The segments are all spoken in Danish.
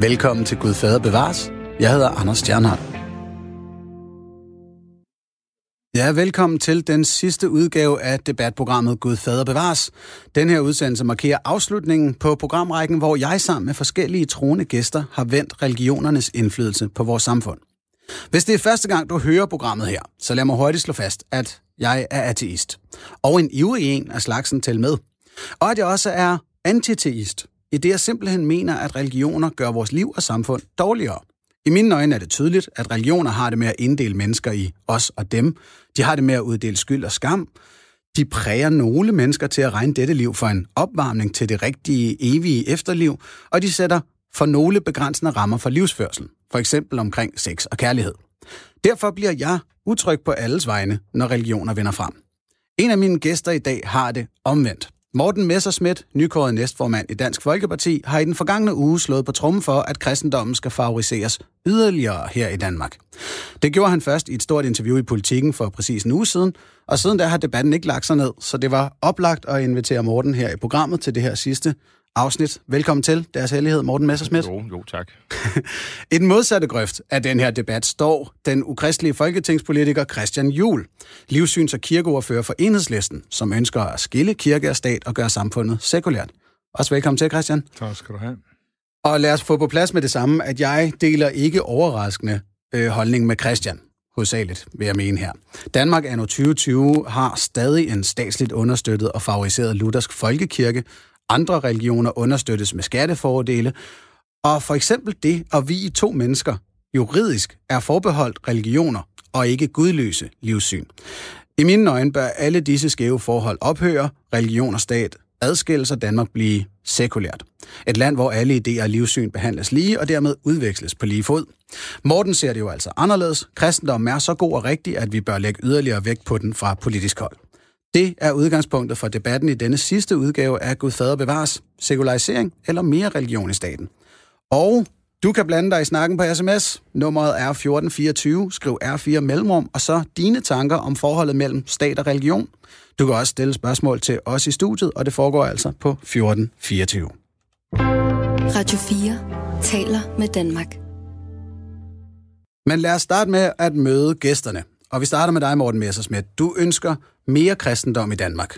Velkommen til Gud Fader Bevares. Jeg hedder Anders Stjernhardt. Ja, velkommen til den sidste udgave af debatprogrammet Gud Fader Bevares. Den her udsendelse markerer afslutningen på programrækken, hvor jeg sammen med forskellige troende gæster har vendt religionernes indflydelse på vores samfund. Hvis det er første gang, du hører programmet her, så lad mig hurtigt slå fast, at jeg er ateist. Og en ivrig en af slagsen til med. Og at jeg også er antiteist, i det jeg simpelthen mener, at religioner gør vores liv og samfund dårligere. I mine øjne er det tydeligt, at religioner har det med at inddele mennesker i os og dem. De har det med at uddele skyld og skam. De præger nogle mennesker til at regne dette liv for en opvarmning til det rigtige, evige efterliv, og de sætter for nogle begrænsende rammer for livsførsel, for eksempel omkring sex og kærlighed. Derfor bliver jeg utryg på alles vegne, når religioner vinder frem. En af mine gæster i dag har det omvendt. Morten Messerschmidt, nykåret næstformand i Dansk Folkeparti, har i den forgangne uge slået på trummen for, at kristendommen skal favoriseres yderligere her i Danmark. Det gjorde han først i et stort interview i Politiken for præcis en uge siden, og siden da har debatten ikke lagt sig ned, så det var oplagt at invitere Morten her i programmet til det her sidste afsnit. Velkommen til, deres hellighed, Morten Messersmith. Jo, jo, tak. I den modsatte grøft af den her debat står den ukristelige folketingspolitiker Christian Juhl, livssyns- og kirkeordfører for Enhedslisten, som ønsker at skille kirke og stat og gøre samfundet sekulært. Også velkommen til, Christian. Tak skal du have. Og lad os få på plads med det samme, at jeg deler ikke overraskende øh, holdning med Christian hovedsageligt, vil jeg mene her. Danmark anno 2020 har stadig en statsligt understøttet og favoriseret luthersk folkekirke, andre religioner understøttes med skattefordele, og for eksempel det at vi to mennesker juridisk er forbeholdt religioner og ikke gudløse livssyn. I mine øjne bør alle disse skæve forhold ophøre, religion og stat adskilles og Danmark blive sekulært. Et land, hvor alle idéer og livssyn behandles lige og dermed udveksles på lige fod. Morten ser det jo altså anderledes. Kristendommen er så god og rigtig, at vi bør lægge yderligere vægt på den fra politisk hold. Det er udgangspunktet for debatten i denne sidste udgave af Gud Fader Bevares, sekularisering eller mere religion i staten. Og du kan blande dig i snakken på sms. Nummeret er 1424, skriv R4 mellemrum, og så dine tanker om forholdet mellem stat og religion. Du kan også stille spørgsmål til os i studiet, og det foregår altså på 1424. Radio 4 taler med Danmark. Men lad os starte med at møde gæsterne. Og vi starter med dig, Morten Messersmith. Du ønsker mere kristendom i Danmark.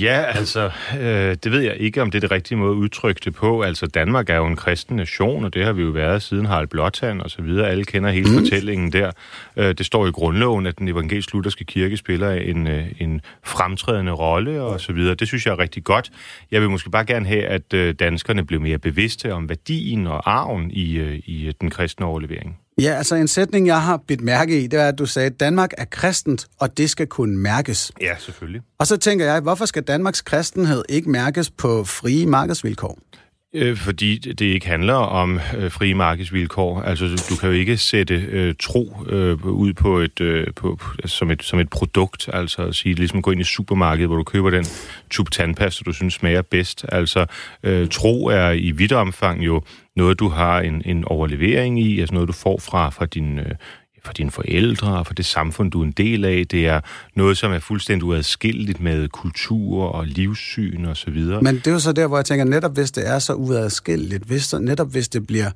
Ja, altså, øh, det ved jeg ikke, om det er det rigtige måde at udtrykke det på. Altså, Danmark er jo en kristen nation, og det har vi jo været siden Harald Blåtand og så videre. Alle kender hele mm. fortællingen der. Øh, det står i grundloven, at den evangelisk-lutherske kirke spiller en, øh, en fremtrædende rolle og så videre. Det synes jeg er rigtig godt. Jeg vil måske bare gerne have, at øh, danskerne bliver mere bevidste om værdien og arven i, øh, i den kristne overlevering. Ja, altså en sætning, jeg har bidt mærke i, det er, at du sagde, at Danmark er kristent, og det skal kunne mærkes. Ja, selvfølgelig. Og så tænker jeg, hvorfor skal Danmarks kristenhed ikke mærkes på frie markedsvilkår? Øh, fordi det ikke handler om øh, frie markedsvilkår. Altså, du kan jo ikke sætte øh, tro øh, ud på et, øh, på, altså, som, et, som et produkt. Altså at sige, ligesom gå ind i supermarkedet, hvor du køber den tube tandpasta, du synes smager bedst. Altså, øh, tro er i vidt omfang jo noget, du har en, en overlevering i, altså noget, du får fra, fra din, øh, for dine forældre og for det samfund, du er en del af. Det er noget, som er fuldstændig uadskilleligt med kultur og livssyn og så videre. Men det er jo så der, hvor jeg tænker, netop hvis det er så uadskilleligt, hvis, netop hvis det bliver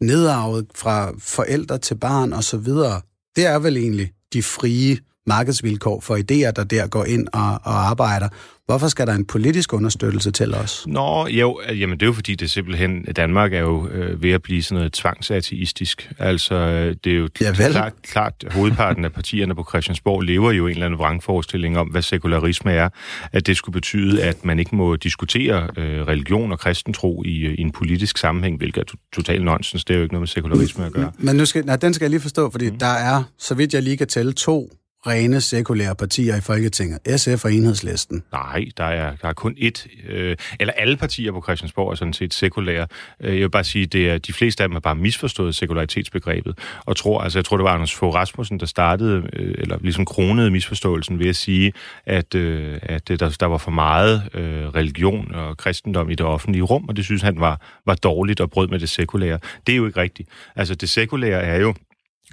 nedarvet fra forældre til barn og så videre, det er vel egentlig de frie markedsvilkår for idéer, der der går ind og, og arbejder. Hvorfor skal der en politisk understøttelse til os? Nå, jo, jamen det er jo fordi, det simpelthen, Danmark er jo øh, ved at blive sådan noget tvangsateistisk. Altså, øh, det er jo ja, klart, klart, hovedparten af partierne på Christiansborg lever jo en eller anden vrangforestilling om, hvad sekularisme er. At det skulle betyde, at man ikke må diskutere øh, religion og kristentro i, øh, i en politisk sammenhæng, hvilket er totalt nonsens. Det er jo ikke noget med sekularisme at gøre. Men nu skal, nej, den skal jeg lige forstå, fordi mm. der er, så vidt jeg lige kan tælle, to rene sekulære partier i Folketinget. SF og Enhedslisten. Nej, der er, der er kun ét, øh, eller alle partier på Christiansborg er sådan set sekulære. Øh, jeg vil bare sige, det er, de fleste af dem har bare misforstået sekularitetsbegrebet, og tror, altså jeg tror, det var Anders Fogh Rasmussen, der startede, øh, eller ligesom kronede misforståelsen ved at sige, at, øh, at øh, der, der var for meget øh, religion og kristendom i det offentlige rum, og det synes han var, var dårligt og brød med det sekulære. Det er jo ikke rigtigt. Altså det sekulære er jo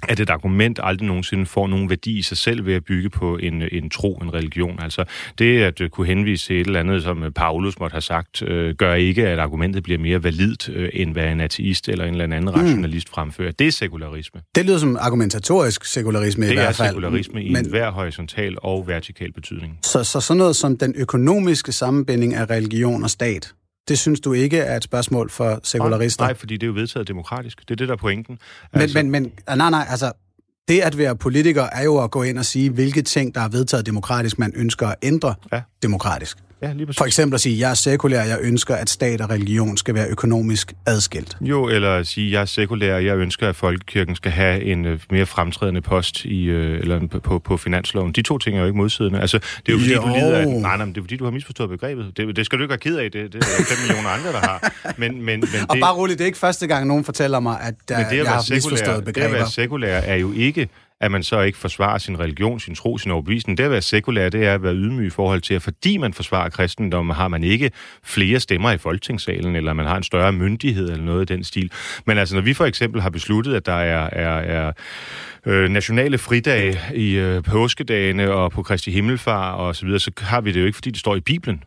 at et argument aldrig nogensinde får nogen værdi i sig selv ved at bygge på en, en tro, en religion. Altså det at uh, kunne henvise til et eller andet, som Paulus måtte have sagt, uh, gør ikke, at argumentet bliver mere validt, uh, end hvad en ateist eller en eller anden mm. rationalist fremfører. Det er sekularisme. Det lyder som argumentatorisk sekularisme det i hvert fald. Det er sekularisme i Men... hver horisontal og vertikal betydning. Så, så sådan noget som den økonomiske sammenbinding af religion og stat, det synes du ikke er et spørgsmål for sekularister? Nej, nej fordi det er jo vedtaget demokratisk. Det er det, der er pointen. Men, altså... men, men nej, nej, altså, det at være politiker er jo at gå ind og sige, hvilke ting, der er vedtaget demokratisk, man ønsker at ændre ja. demokratisk. Ja, lige præcis. For eksempel at sige, jeg er sekulær, jeg ønsker, at stat og religion skal være økonomisk adskilt. Jo, eller at sige, jeg er sekulær, jeg ønsker, at folkekirken skal have en uh, mere fremtrædende post i, uh, eller på, på, finansloven. De to ting er jo ikke modsidende. Altså, det er jo fordi, jo. du lider af, nej, nej, det er fordi, du har misforstået begrebet. Det, det skal du ikke være ked af, det, det er 5 millioner andre, der har. Men, men, men det, og bare roligt, det er ikke første gang, nogen fortæller mig, at, uh, men det at jeg har sekulær, misforstået begreber. Det at være sekulær er jo ikke at man så ikke forsvarer sin religion, sin tro, sin overbevisning. Det at være sekulær, det er at være ydmyg i forhold til, at fordi man forsvarer kristendommen, har man ikke flere stemmer i folketingssalen, eller man har en større myndighed eller noget i den stil. Men altså, når vi for eksempel har besluttet, at der er, er, er øh, nationale fridage i øh, påskedagene og på Kristi Himmelfar og så videre, så har vi det jo ikke, fordi det står i Bibelen.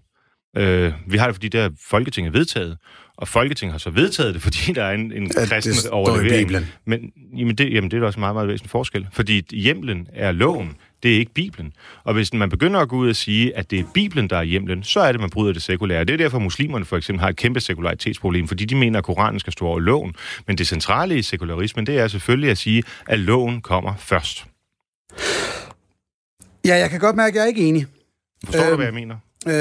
Øh, vi har det, fordi det er Folketinget vedtaget. Og Folketinget har så vedtaget det, fordi der er en, en ja, kristen overlevering. Men jamen det, jamen det er også en meget, meget væsentlig forskel. Fordi hjemlen er loven, det er ikke Bibelen. Og hvis man begynder at gå ud og sige, at det er Bibelen, der er hjemlen, så er det, man bryder det sekulære. Det er derfor, muslimerne for eksempel har et kæmpe sekularitetsproblem, fordi de mener, at Koranen skal stå over loven. Men det centrale i sekularismen, det er selvfølgelig at sige, at loven kommer først. Ja, jeg kan godt mærke, at jeg er ikke enig. Forstår øhm, du, hvad jeg mener? Øh,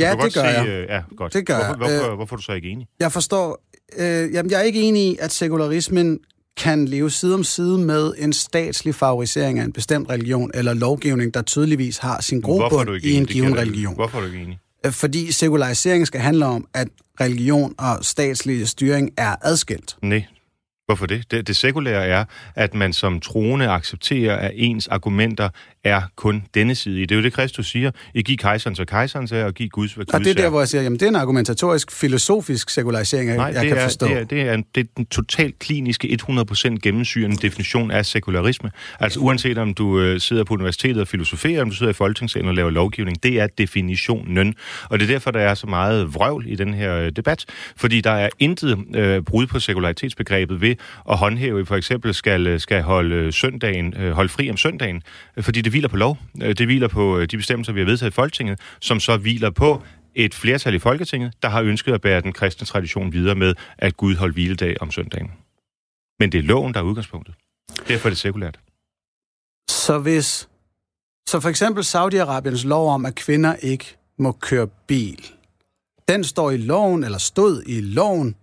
ja, det gør se, jeg. Øh, ja, godt. Det gør hvorfor, jeg. Hvorfor, øh, hvorfor er du så ikke enig? Jeg forstår... Øh, jamen, jeg er ikke enig i, at sekularismen kan leve side om side med en statslig favorisering af en bestemt religion eller lovgivning, der tydeligvis har sin grobund i en given religion. Hvorfor er du ikke enig? Øh, fordi sekularisering skal handle om, at religion og statslig styring er adskilt. Nej, Hvorfor det? det? Det sekulære er, at man som troende accepterer, at ens argumenter er kun denne side. Det er jo det, Kristus siger. I giv kejseren så kejseren er, og giv Guds hvad Guds Og det er der, hvor jeg siger, jamen det er en argumentatorisk, filosofisk sekularisering, Nej, jeg kan er, forstå. det er, det er, en, det er den totalt kliniske, 100% gennemsyrende definition af sekularisme. Altså uanset om du øh, sidder på universitetet og filosoferer, om du sidder i folketingssalen og laver lovgivning, det er definitionen. Og det er derfor, der er så meget vrøvl i den her øh, debat, fordi der er intet øh, brud på sekularitetsbegrebet ved at håndhæve, for eksempel skal, øh, skal holde øh, søndagen, øh, holde fri om søndagen, fordi det hviler på lov. Det hviler på de bestemmelser, vi har vedtaget i Folketinget, som så hviler på et flertal i Folketinget, der har ønsket at bære den kristne tradition videre med, at Gud holdt hviledag om søndagen. Men det er loven, der er udgangspunktet. Derfor er det sekulært. Så hvis... Så for eksempel Saudi-Arabiens lov om, at kvinder ikke må køre bil, den står i loven, eller stod i loven,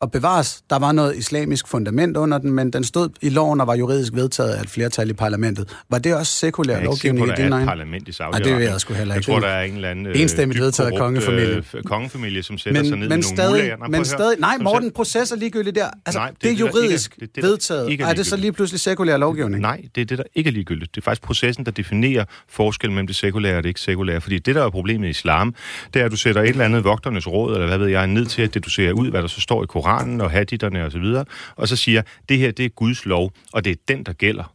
og bevares, der var noget islamisk fundament under den, men den stod i loven og var juridisk vedtaget af et flertal i parlamentet. Var det også sekulær lovgivning i din egen? parlament i Saudi-Arabien. det vil jeg sgu heller ikke. Jeg tror, der er en eller anden øh, enstemmigt vedtaget af kongefamilien. Øh, kongefamilie, som sætter men, sig ned men i stadig, nogle Men stadig, nej, Morten, proces er ligegyldigt der. Altså, nej, det, det er juridisk det, det, vedtaget. Ikke er, er det så lige pludselig sekulær lovgivning? Nej, det er det, der ikke er ligegyldigt. Det er faktisk processen, der definerer forskellen mellem det sekulære og det ikke sekulære. Fordi det, der er problemet i islam, det er, at du sætter et eller andet vogternes råd, eller hvad ved jeg, ned til, at det du ser ud, hvad der så står i Koranen og haditterne osv., og så videre, og så siger, det her det er Guds lov, og det er den, der gælder.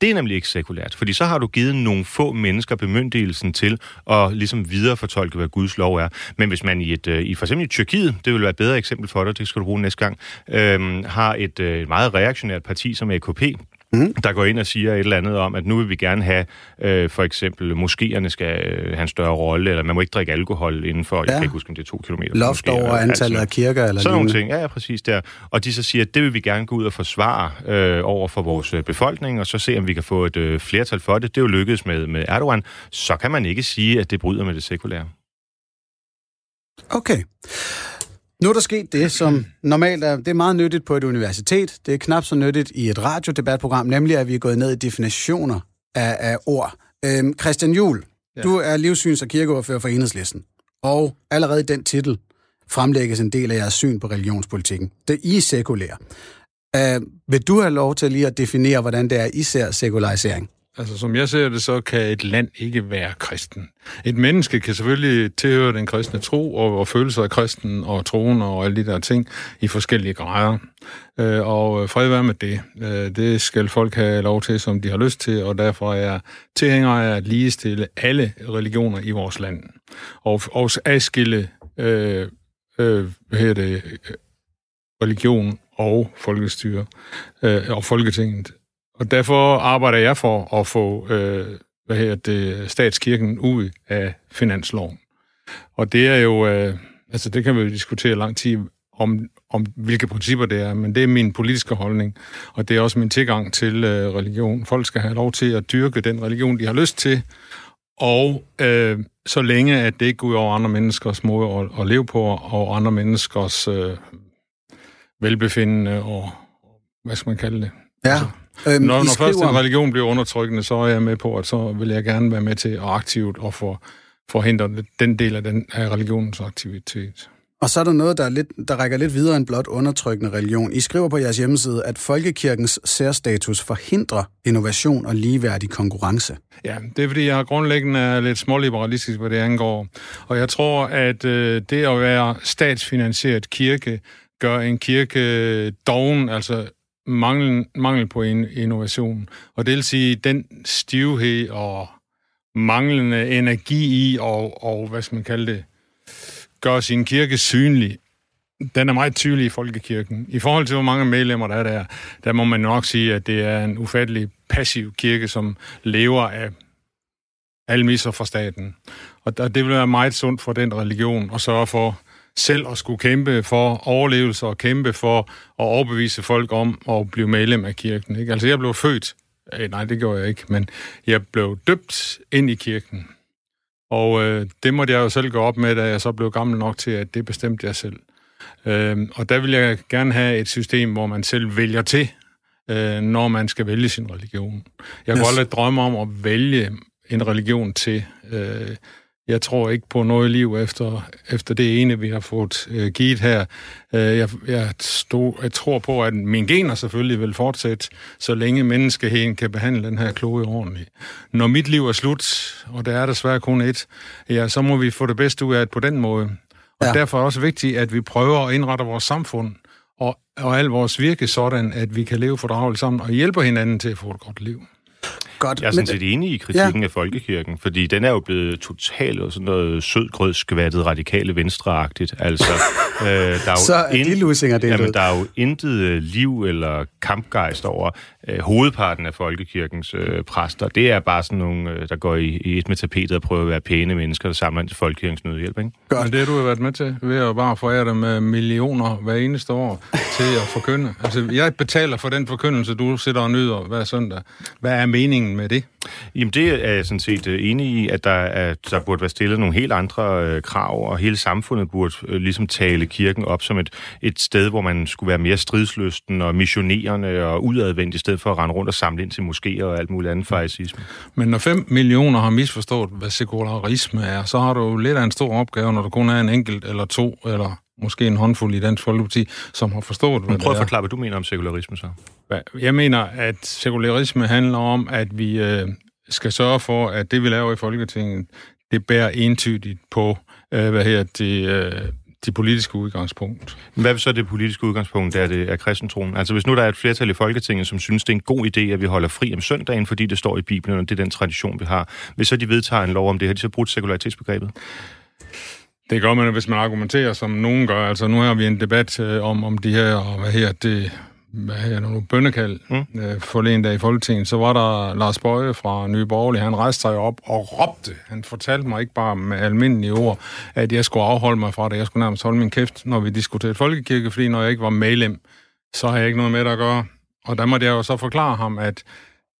Det er nemlig ikke sekulært, fordi så har du givet nogle få mennesker bemyndigelsen til at ligesom viderefortolke, hvad Guds lov er. Men hvis man i, et, øh, i for eksempel i Tyrkiet, det vil være et bedre eksempel for dig, det skal du bruge næste gang, øhm, har et, øh, et meget reaktionært parti som AKP, mm. der går ind og siger et eller andet om, at nu vil vi gerne have, øh, for eksempel, moskéerne skal øh, have en større rolle, eller man må ikke drikke alkohol inden for, ja. jeg kan ikke huske, om det er to kilometer. Loft over antallet altså, af kirker, eller Sådan nogle ting, ja, ja, præcis der. Og de så siger, at det vil vi gerne gå ud og forsvare øh, over for vores øh, befolkning, og så se, om vi kan få et øh, flertal for det. Det er jo lykkedes med, med Erdogan. Så kan man ikke sige, at det bryder med det sekulære. Okay. Nu er der sket det, som normalt er, det er meget nyttigt på et universitet. Det er knap så nyttigt i et radiodebatprogram, nemlig at vi er gået ned i definitioner af, af ord. Øhm, Christian Juhl, ja. du er livssyns- og kirkeordfører for Enhedslisten. Og allerede i den titel fremlægges en del af jeres syn på religionspolitikken. Det er I sekulære. Øh, vil du have lov til lige at definere, hvordan det er, I ser sekularisering? Altså, som jeg ser det, så kan et land ikke være kristen. Et menneske kan selvfølgelig tilhøre den kristne tro og, og føle sig kristen og troen og alle de der ting i forskellige grader. Øh, og øh, fred være med det. Øh, det skal folk have lov til, som de har lyst til, og derfor er jeg tilhænger af at ligestille alle religioner i vores land. Og, og adskille øh, øh, hvad hedder det, øh, religion og folkestyre øh, og Folketinget. Og derfor arbejder jeg for at få øh, hvad hedder det, statskirken ud af finansloven. Og det er jo, øh, altså det kan vi jo diskutere lang tid om, om hvilke principper det er, men det er min politiske holdning, og det er også min tilgang til øh, religion. Folk skal have lov til at dyrke den religion, de har lyst til, og øh, så længe, at det ikke går ud over andre menneskers måde at, at leve på, og andre menneskers øh, velbefindende, og hvad skal man kalde det? Ja. Altså, Øhm, når, når skriver- først en religion bliver undertrykkende, så er jeg med på, at så vil jeg gerne være med til at aktivt og for, forhindre den del af, den, af religionens aktivitet. Og så er der noget, der, er lidt, der rækker lidt videre end blot undertrykkende religion. I skriver på jeres hjemmeside, at folkekirkens særstatus forhindrer innovation og ligeværdig konkurrence. Ja, det er fordi, jeg grundlæggende er lidt småliberalistisk, hvad det angår. Og jeg tror, at øh, det at være statsfinansieret kirke gør en kirke doven, altså mangel, mangel på in, innovation. Og det vil sige, den stivhed og manglende energi i, og, og hvad skal man kalde det, gøre sin kirke synlig, den er meget tydelig i folkekirken. I forhold til, hvor mange medlemmer der er der, der må man nok sige, at det er en ufattelig passiv kirke, som lever af almisser fra staten. Og det vil være meget sundt for den religion at sørge for selv at skulle kæmpe for overlevelse og kæmpe for at overbevise folk om at blive medlem af kirken. Ikke? Altså, jeg blev født, eh, nej, det gjorde jeg ikke, men jeg blev døbt ind i kirken. Og øh, det måtte jeg jo selv gå op med, da jeg så blev gammel nok til, at det bestemte jeg selv. Øh, og der vil jeg gerne have et system, hvor man selv vælger til, øh, når man skal vælge sin religion. Jeg kunne Yes. aldrig drømme om at vælge en religion til. Øh, jeg tror ikke på noget liv efter, efter det ene, vi har fået øh, givet her. Øh, jeg, jeg, stod, jeg tror på, at mine gener selvfølgelig vil fortsætte, så længe menneskeheden kan behandle den her klode ordentligt. Når mit liv er slut, og der er desværre kun et, ja, så må vi få det bedste ud af det på den måde. Og Ja. derfor er det også vigtigt, at vi prøver at indrette vores samfund og, og al vores virke sådan, at vi kan leve fordrageligt sammen og hjælpe hinanden til at få et godt liv. Godt. Jeg er sådan set enig i kritikken ja. af folkekirken, fordi den er jo blevet totalt og sådan noget sødgrød skvattet radikale venstreagtigt. Altså, øh, der er jo Så er de lusinger jamen, der er jo intet øh, liv eller kampgejst over øh, hovedparten af folkekirkens øh, præster. Det er bare sådan nogle, øh, der går i, i et med tapetet og prøver at være pæne mennesker, der samler ind til folkekirkens nødhjælp, ikke? Godt. Men det har du jo været med til, ved at bare forære dem med millioner hver eneste år til at forkynde. Altså, jeg betaler for den forkyndelse, du sidder og nyder hver søndag. Hvad er meningen med det? Jamen det er jeg sådan set øh, enig i, at der, er, der burde være stillet nogle helt andre øh, krav, og hele samfundet burde øh, ligesom tale kirken op som et, et sted, hvor man skulle være mere stridslysten og missionerende og udadvendt, i stedet for at rende rundt og samle ind til moskéer og alt muligt andet farisisme. Men når 5 millioner har misforstået, hvad sekularisme er, så har du jo lidt af en stor opgave, når der kun er en enkelt eller to, eller måske en håndfuld i Dansk Folkeparti, som har forstået, hvad Men prøv at forklare, hvad du mener om sekularisme så. Jeg mener, at sekularisme handler om, at vi øh, skal sørge for, at det, vi laver i Folketinget, det bærer entydigt på, øh, hvad her det, øh, det politiske udgangspunkt. Hvad er så det politiske udgangspunkt, der det er kristentroen? Altså hvis nu der er et flertal i Folketinget, som synes, det er en god idé, at vi holder fri om søndagen, fordi det står i Bibelen, og det er den tradition, vi har. Hvis så de vedtager en lov om det, har de så brudt sekularitetsbegrebet? Det gør man, hvis man argumenterer, som nogen gør. Altså, nu har vi en debat øh, om, om de her, og hvad her det, hvad her nu, bønnekald mm. øh, forleden dag i Folketinget. Så var der Lars Bøje fra Nye Borgerlige, han rejste sig op og råbte. Han fortalte mig ikke bare med almindelige ord, at jeg skulle afholde mig fra det. Jeg skulle nærmest holde min kæft, når vi diskuterede folkekirke, fordi når jeg ikke var medlem, så har jeg ikke noget med det at gøre. Og der måtte jeg jo så forklare ham, at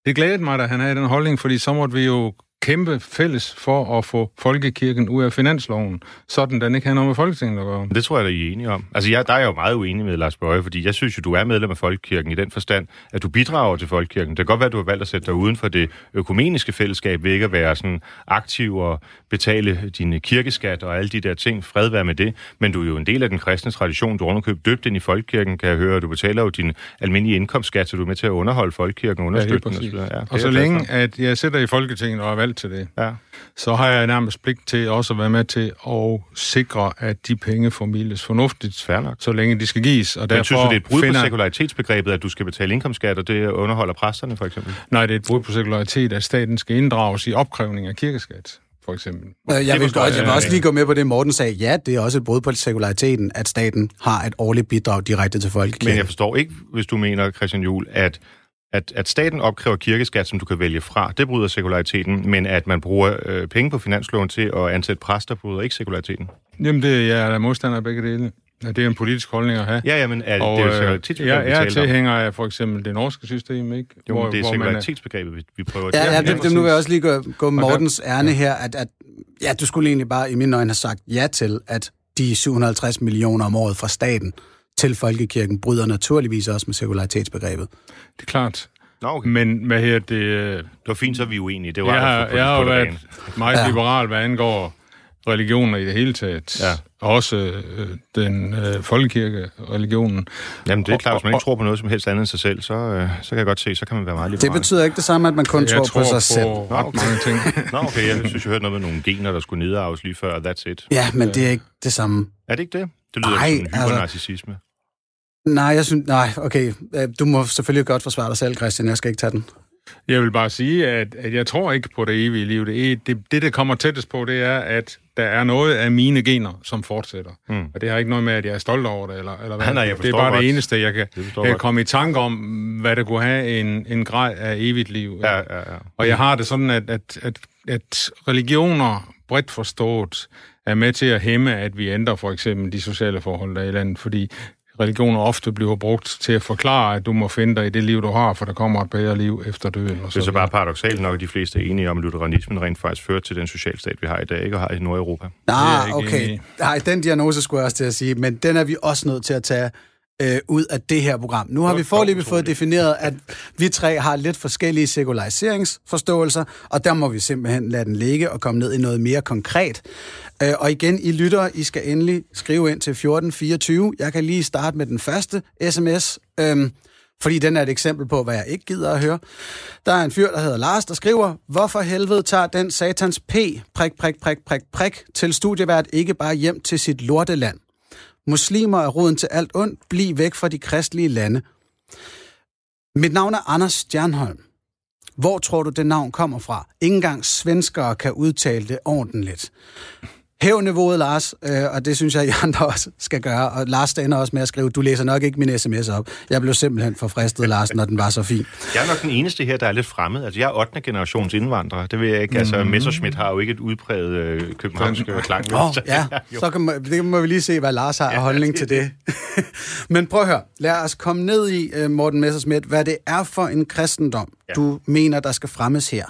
det glædede mig, at han havde den holdning, fordi så måtte vi jo kæmpe fælles for at få folkekirken ud af finansloven, sådan den ikke har noget med Folketinget at gøre. Det tror jeg, at I er enige om. Altså, jeg, der er jeg jo meget uenig med Lars Bøje, fordi jeg synes jo, du er medlem af Folkekirken i den forstand, at du bidrager til Folkekirken. Det kan godt være, at du har valgt at sætte dig uden for det økumeniske fællesskab, ved ikke at være sådan aktiv og betale dine kirkeskat og alle de der ting. Fred være med det. Men du er jo en del af den kristne tradition. Du er underkøbt døbt ind i Folkekirken, kan jeg høre. Du betaler jo din almindelige indkomstskat, så du er med til at underholde Folkekirken og understøtte Ja, den. og så, ja, og så længe, at jeg sidder i Folketinget og er valgt til det, Ja. så har jeg nærmest pligt til også at være med til at sikre, at de penge formidles fornuftigt, nok. så længe de skal gives. Og Men derfor synes du, det er et brud finder... på sekularitetsbegrebet, at du skal betale indkomstskat, og det underholder præsterne, for eksempel? Nej, det er et brud på sekularitet, at staten skal inddrages i opkrævning af kirkeskat, for eksempel. Øh, Jeg vil, godt, jeg. vil også lige gå med på det, Morten sagde. Ja, det er også et brud på sekulariteten, at staten har et årligt bidrag direkte til Men folkekirken. jeg forstår ikke, hvis du mener, Christian Juhl, at, at, at staten opkræver kirkeskat, som du kan vælge fra. Det bryder sekulariteten, men at man bruger øh, penge på finansloven til at ansætte præster, bryder ikke sekulariteten. Jamen, det, jeg er da modstander af begge dele. Ja, det er en politisk holdning at have. Ja, ja, men er, og, det er jo øh, sekularitetsbegrebet, jeg, er tilhænger af for eksempel det norske system, ikke? Jo, men det er man sekularitetsbegrebet, vi, vi prøver Ja, ja, Jamen, det, det, nu vil jeg også lige gå, gå Mortens ærne her, at, at ja, du skulle egentlig bare i mine øjne have sagt ja til, at de 750 millioner om året fra staten til folkekirken bryder naturligvis også med sekularitetsbegrebet. Det er klart. Nå, okay. Men hvad her det... øh, Det var fint, så er vi uenige. Det var Jeg har, på jeg har jo været meget Ja. liberal, hvad angår religioner i det hele taget. Ja. Også øh, den øh, folkekirke, religionen. Jamen, det er klart, hvis man og- ikke tror på noget som helst andet end sig selv, så, øh, så kan jeg godt se, så kan man være meget Det liberal. betyder ikke det samme, at man kun Jeg tror, tror på sig selv. på ret mange ting. Nå, okay, jeg synes, jeg hørte noget med nogle gener, der skulle nedarves lige før, that's it. Ja, men det er ikke det samme. Er det ikke det? Det lyder Nej, som en altså-. Nej, jeg synes, nej, okay. Øh, Du må selvfølgelig godt forsvare dig selv, Christian. Jeg skal ikke tage den. Jeg vil bare sige, at, at jeg tror ikke på det evige liv. Det, er- det, det, der kommer tættest på, det er, at der er noget af mine gener, som fortsætter. Mm. Og det har ikke noget med, at jeg er stolt over det, eller, eller hvad. Nej, nej, jeg det er bare godt. det eneste, jeg kan, Det jeg kan godt. komme i tanke om, hvad der kunne have en, en grad af evigt liv. Ja, ja, ja. Og jeg har det sådan, at, at, at, at religioner bredt forstået er med til at hæmme, at vi ændrer for eksempel de sociale forhold der er i landet, fordi religioner ofte bliver brugt til at forklare, at du må finde dig i det liv, du har, for der kommer et bedre liv efter døden. Og Det er så bare paradoxalt nok, at de fleste er enige om, at lutheranismen rent faktisk fører til den socialstat, vi har i dag, ikke? og har i Nordeuropa. Nej, enig okay. i. Nej, den diagnose skulle jeg også til at sige, men den er vi også nødt til at tage øh, ud af det her program. Nu har vi forløbig fået defineret, at vi tre har lidt forskellige sekulariseringsforståelser, og der må vi simpelthen lade den ligge og komme ned i noget mere konkret. Øh, og igen, I lytter, I skal endelig skrive ind til 1424. Jeg kan lige starte med den første sms. Øhm, fordi den er et eksempel på, hvad jeg ikke gider at høre. Der er en fyr, der hedder Lars, der skriver, hvorfor helvede tager den satans P, prik, prik, prik, prik, prik, til studievært ikke bare hjem til sit lorteland? Muslimer er roden til alt ondt, bliv væk fra de kristelige lande. Mit navn er Anders Stjernholm. Hvor tror du, det navn kommer fra? Ingen gang svenskere kan udtale det ordentligt. Hæv niveauet, Lars, øh, og det synes jeg, I andre også skal gøre. Og Lars stander også med at skrive, du læser nok ikke min sms op. Jeg blev simpelthen for fristet, Lars, når den var så fin. Jeg er nok den eneste her, der er lidt fremmed. Altså, jeg er 8. generations indvandrer. Det ved jeg ikke. Altså, Messerschmidt har jo ikke et udpræget øh, københavnsk øh, klang. Åh, oh, ja, så kan man, det må vi lige se, hvad Lars har af holdning til det. Men prøv at høre, lad os komme ned i, øh, Morten Messersmith, hvad det er for en kristendom, ja. du mener, der skal fremmes her.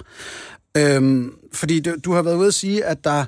Øhm, fordi du, du har været ude at sige, at der...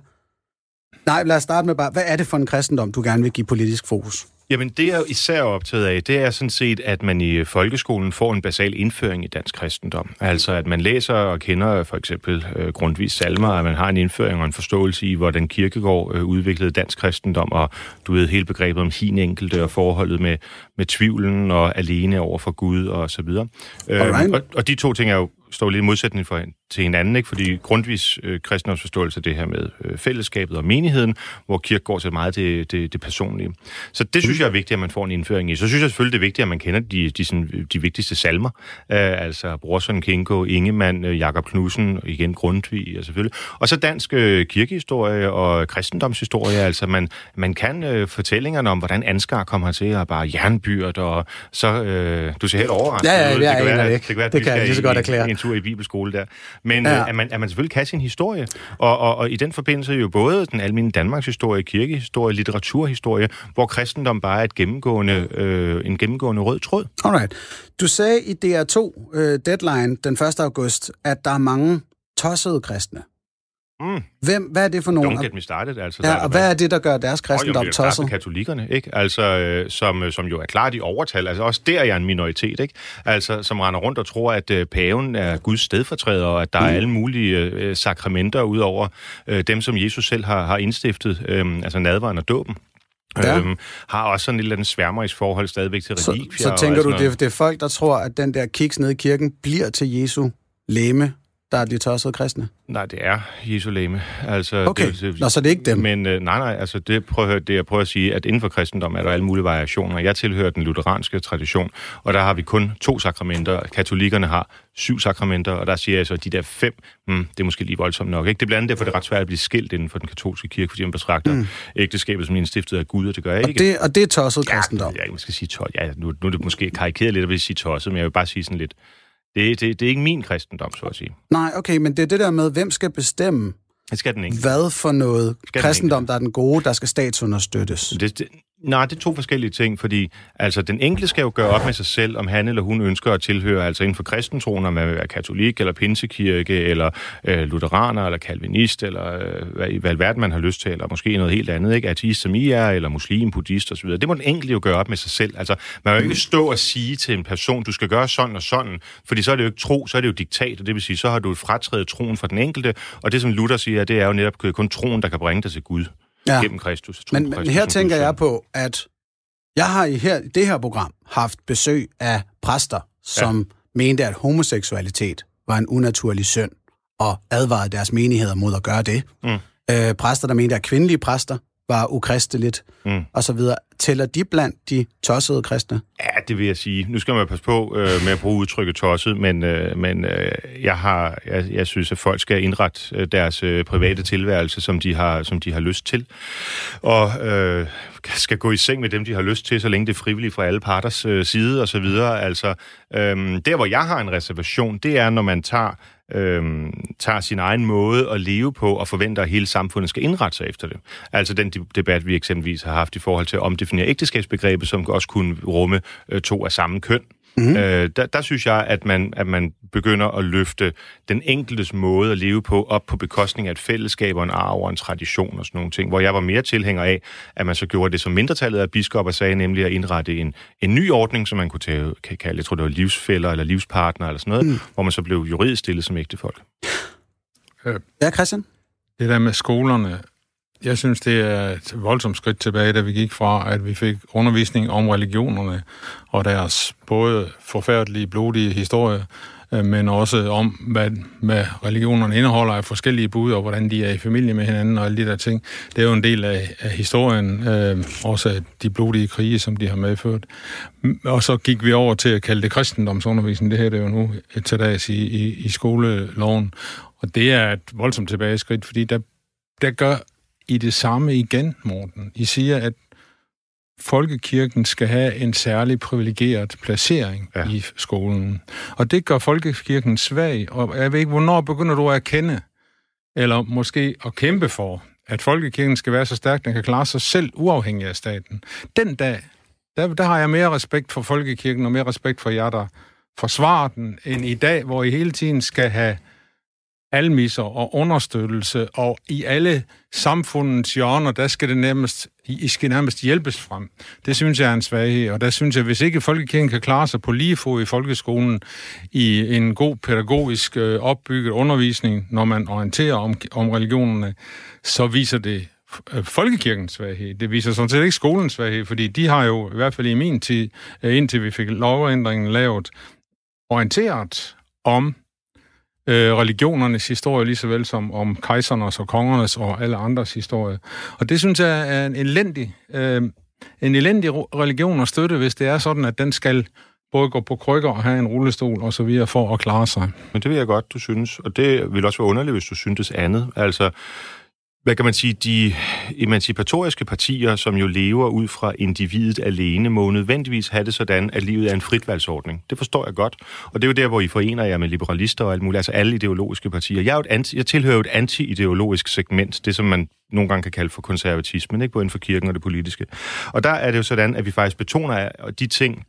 Nej, lad os starte med bare, hvad er det for en kristendom, du gerne vil give politisk fokus? Jamen, det jeg især er optaget af, det er sådan set, at man i folkeskolen får en basal indføring i dansk kristendom. Altså, at man læser og kender for eksempel øh, grundvis salmer, at man har en indføring og en forståelse i, hvordan kirkegård øh, udviklede dansk kristendom, og du ved, hele begrebet om hin enkelte og forholdet med, med tvivlen og alene over for Gud og så videre. Alright. og, og de to ting er jo står lidt i modsætning for, til hinanden, ikke? fordi grundvis øh, kristendomsforståelse det her med øh, fællesskabet og menigheden, hvor kirke går til meget det, det, det personlige. Så det synes jeg er vigtigt, at man får en indføring i. Så synes jeg selvfølgelig, det er vigtigt, at man kender de, de, sådan, de vigtigste salmer, øh, altså Brorson, Kinko, Ingemann, øh, Jakob Knudsen, igen Grundtvig og selvfølgelig. Og så dansk øh, kirkehistorie og kristendomshistorie, altså man, man kan øh, fortællingerne om, hvordan Ansgar kommer til at bare jernbyrd, og så, øh, du ser helt overrasket Ja, ja, ud. jeg kan være, det. Det, kan Det jeg lige så godt erklære. i en tur i bibelskole der. Men Ja. øh, at, man, at man selvfølgelig kan sin historie. Og, og, og i den forbindelse jo både den almindelige Danmarks historie, kirkehistorie, litteraturhistorie, hvor kristendom bare er et gennemgående, øh, en gennemgående rød tråd. Alright. Du sagde i DR2 øh, Deadline den 1. august, at der er mange tossede kristne. Mm. Hvem, hvad er det for nogen? Don't get me started, altså. Ja, der og hvad er det, der gør deres kristendom det klart tosset? katolikkerne, ikke? Altså, øh, som, øh, som jo er klart i overtal. Altså, også der er jeg en minoritet, ikke? Altså, som render rundt og tror, at øh, paven er Guds stedfortræder, og at der Mm. er alle mulige øh, sakramenter ud over øh, dem, som Jesus selv har, har indstiftet, øh, altså nadveren og dåben. Ja. Øhm, har også sådan et eller andet sværmerisk forhold stadigvæk til Så, relikvier. så og tænker du, det, det er folk, der tror, at den der kiks nede i kirken bliver til Jesu læme, der er de tossede kristne? Nej, det er Jesu læme. Altså, Okay, det, det, Nå, så det er ikke dem. Men øh, nej, nej, altså det, prøv at høre, det jeg prøver at sige, at inden for kristendom er der alle mulige variationer. Jeg tilhører den lutheranske tradition, og der har vi kun to sakramenter. Katolikkerne har syv sakramenter, og der siger jeg så, at de der fem, hmm, det er måske lige voldsomt nok. Ikke? Det er blandt andet derfor, det er ret svært at blive skilt inden for den katolske kirke, fordi man betragter mm. ægteskabet som indstiftet af Gud, og det gør jeg Og ikke. det, og det er tosset kristendom. Ja, jeg måske sige tosset. Ja, nu, nu er det måske karikeret lidt at sige tosset, men jeg vil bare sige sådan lidt, det, det, det er ikke min kristendom, så at sige. Nej, okay, men det er det der med, hvem skal bestemme, Det skal den ikke. hvad for noget Skal kristendom, der er den gode, der skal statsunderstøttes. Det, det, nej, det er to forskellige ting, fordi altså, den enkelte skal jo gøre op med sig selv, om han eller hun ønsker at tilhøre, altså inden for kristentroen, om man vil være katolik, eller pinsekirke, eller øh, lutheraner, eller kalvinist, eller øh, hvad, hvad alverden man har lyst til, eller måske noget helt andet, ikke? Ateist som I er, eller muslim, buddhist osv. Det må den enkelte jo gøre op med sig selv. Altså, man kan jo ikke stå og sige til en person, du skal gøre sådan og sådan, fordi så er det jo ikke tro, så er det jo diktat, og det vil sige, så har du fratrædet troen fra den enkelte, og det som Luther siger, det er jo netop kun troen, der kan bringe dig til Gud Ja. gennem Kristus. Men, på men Kristus her tænker jeg på, at jeg har i her, det her program haft besøg af præster, som ja. mente, at homoseksualitet var en unaturlig synd, og advarede deres menigheder mod at gøre det. Mm. Øh, præster, der mente, at kvindelige præster var ukristeligt, Mm. og så videre. Tæller de blandt de tossede kristne? Ja, det vil jeg sige. Nu skal man passe på øh, med at bruge udtrykket tosset, men, øh, men øh, jeg, har, jeg, jeg synes, at folk skal indrette øh, deres øh, private tilværelse, som de har, som de har lyst til. Og øh, skal gå i seng med dem, de har lyst til, så længe det er frivilligt fra alle parters øh, side og så videre. Altså, øh, der, hvor jeg har en reservation, det er, når man tager øhm, tager sin egen måde at leve på og forventer, at hele samfundet skal indrette sig efter det. Altså den debat, vi eksempelvis har haft i forhold til at omdefinere ægteskabsbegrebet, som også kunne rumme øh, to af samme køn. Mm-hmm. Øh, der, der synes jeg, at man, at man begynder at løfte den enkeltes måde at leve på op på bekostning af et fællesskab og en arv og en tradition og sådan nogle ting, hvor jeg var mere tilhænger af, at man så gjorde det, som mindretallet af biskopper sagde, nemlig at indrette en, en ny ordning, som man kunne tage, kan kalde, jeg tror det var livsfælder eller livspartner eller sådan noget, mm. hvor man så blev juridisk stillet som ægtefolk. Ja, Christian? Det der med skolerne, jeg synes, det er et voldsomt skridt tilbage, da vi gik fra, at vi fik undervisning om religionerne og deres både forfærdelige, blodige historie, øh, men også om, hvad, hvad religionerne indeholder af forskellige bud, og hvordan de er i familie med hinanden og alle de der ting. Det er jo en del af, af historien, øh, også af de blodige krige, som de har medført. Og så gik vi over til at kalde det kristendomsundervisning. Det her det er jo nu til dags i, i, i skoleloven. Og det er et voldsomt tilbageskridt, fordi der, der gør i det samme igen, Morten. I siger, at folkekirken skal have en særlig privilegeret placering Ja. i skolen. Og det gør folkekirken svag, og jeg ved ikke, hvornår begynder du at erkende, eller måske at kæmpe for, at folkekirken skal være så stærk, den kan klare sig selv uafhængig af staten. Den dag, der, der har jeg mere respekt for folkekirken, og mere respekt for jer, der forsvarer den, end i dag, hvor I hele tiden skal have almisser og understøttelse, og i alle samfundets hjørner, der skal det nærmest, I skal nærmest hjælpes frem. Det synes jeg er en svaghed, og der synes jeg, hvis ikke folkekirken kan klare sig på lige fod i folkeskolen i en god pædagogisk øh, opbygget undervisning, når man orienterer om, om religionerne, så viser det øh, folkekirkens svaghed. Det viser sådan set ikke skolens svaghed, fordi de har jo, i hvert fald i min tid, øh, indtil vi fik lovændringen lavet, orienteret om øh, religionernes historie, lige så vel som om kejsernes og kongernes og alle andres historie. Og det synes jeg er en elendig, øh, en elendig religion at støtte, hvis det er sådan, at den skal både gå på krykker og have en rullestol og så videre for at klare sig. Men det vil jeg godt, du synes. Og det vil også være underligt, hvis du syntes andet. Altså, hvad kan man sige, de emancipatoriske partier, som jo lever ud fra individet alene, må nødvendigvis have det sådan, at livet er en fritvalgsordning. Det forstår jeg godt. Og det er jo der, hvor I forener jer med liberalister og alt muligt, altså alle ideologiske partier. Jeg, er jo et anti, jeg tilhører jo et anti-ideologisk segment, det som man nogle gange kan kalde for konservatismen, ikke? både inden for kirken og det politiske. Og der er det jo sådan, at vi faktisk betoner de ting,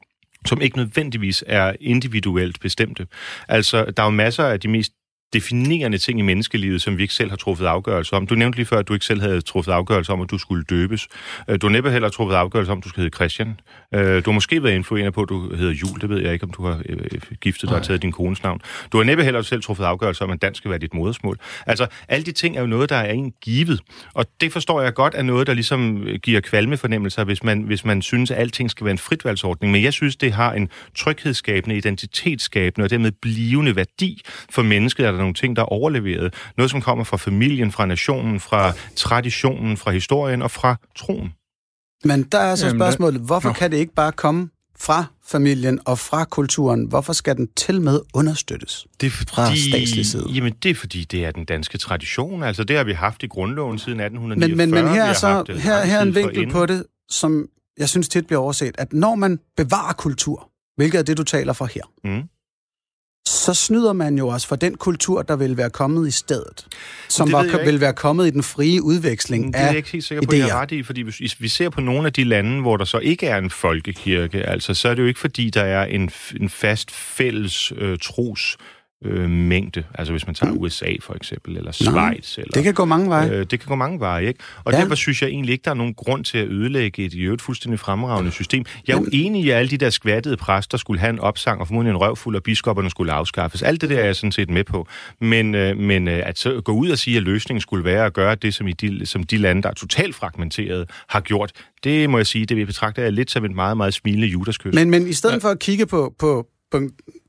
som ikke nødvendigvis er individuelt bestemte. Altså, der er jo masser af de mest definerende ting i menneskelivet, som vi ikke selv har truffet afgørelse om. Du nævnte lige før, at du ikke selv havde truffet afgørelse om, at du skulle døbes. Øh, du har næppe heller truffet afgørelse om, at du skal hedde Christian. Øh, du har måske været influeret på, at du hedder Jul. Det ved jeg ikke, om du har øh, giftet dig og taget din kones navn. Du har næppe heller selv truffet afgørelse om, at dansk skal være dit modersmål. Altså, alle de ting er jo noget, der er en givet. Og det forstår jeg godt er noget, der ligesom giver kvalme fornemmelser, hvis man, hvis man synes, at alting skal være en fritvalgsordning. Men jeg synes, det har en tryghedsskabende, identitetsskabende og dermed blivende værdi for mennesket, at der nogle ting, der er overleveret. Noget, som kommer fra familien, fra nationen, fra traditionen, fra historien og fra troen. Men der er så spørgsmålet, hvorfor kan det ikke bare komme fra familien og fra kulturen? Hvorfor skal den til med understøttes det er fordi, fra statslig side? Jamen, det er fordi, det er den danske tradition. Altså, det har vi haft i grundloven siden 1849. Men, men, men her er så her, her er en vinkel på det, som jeg synes tit bliver overset, at når man bevarer kultur, hvilket er det, du taler for her, Mm. Så snyder man jo også for den kultur, der vil være kommet i stedet. Som Det var, vil være kommet i den frie udveksling Det er jeg af ikke helt sikker på, at jeg ret i, fordi hvis vi ser på nogle af de lande, hvor der så ikke er en folkekirke, altså, så er det jo ikke fordi, der er en, en fast fælles øh, tros øh, mængde. Altså hvis man tager USA for eksempel, eller Schweiz. Eller, Det kan gå mange veje. Øh, det kan gå mange veje, ikke? Og Ja. ja. derfor synes jeg egentlig ikke, der er nogen grund til at ødelægge et i øvrigt fuldstændig fremragende system. Jeg er jo enig i, at alle de der skvattede præster skulle have en opsang, og formodentlig en røvfuld, og biskopperne skulle afskaffes. Alt det der er jeg sådan set med på. Men, øh, men øh, at så gå ud og sige, at løsningen skulle være at gøre det, som, i de, som de lande, der er totalt fragmenterede, har gjort, det må jeg sige, det betragter jeg lidt som et meget, meget smilende judaskys. Men, men i stedet for at kigge på, på, på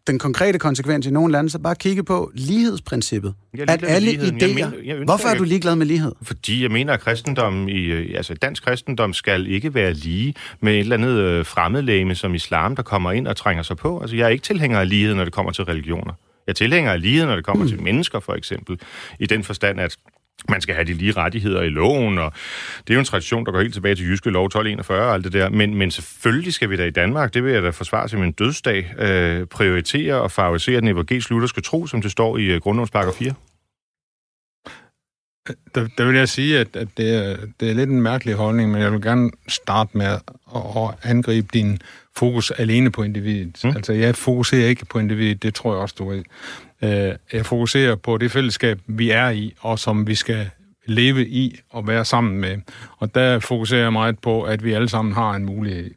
den konkrete konsekvens i nogle lande, så bare kigge på lighedsprincippet. At alle ligheden. idéer... Jeg mener- jeg Hvorfor er du ligeglad med lighed? Fordi jeg mener, at kristendommen i, øh, altså dansk kristendom skal ikke være lige med et eller andet øh, fremmedlæme som islam, der kommer ind og trænger sig på. Altså jeg er ikke tilhænger af lighed, når det kommer til religioner. Jeg er tilhænger af lighed, når det kommer mm. til mennesker, for eksempel. I den forstand, at man skal have de lige rettigheder i loven, og det er jo en tradition, der går helt tilbage til Jyske Lov 1241 og alt det der. Men, men selvfølgelig skal vi da i Danmark, det vil jeg da forsvare til min dødsdag, øh, prioritere og favorisere den evangelisk-lutherske tro, som det står i øh, grundlovens paragraf 4. Øh, der, der vil jeg sige, at, at det, er, det er lidt en mærkelig holdning, men jeg vil gerne starte med at, at angribe din fokus alene på individet. Mm. Altså, jeg fokuserer ikke på individet, det tror jeg også, du ved. Øh, Jeg fokuserer på det fællesskab, vi er i, og som vi skal leve i og være sammen med. Og der fokuserer jeg meget på, at vi alle sammen har en mulighed.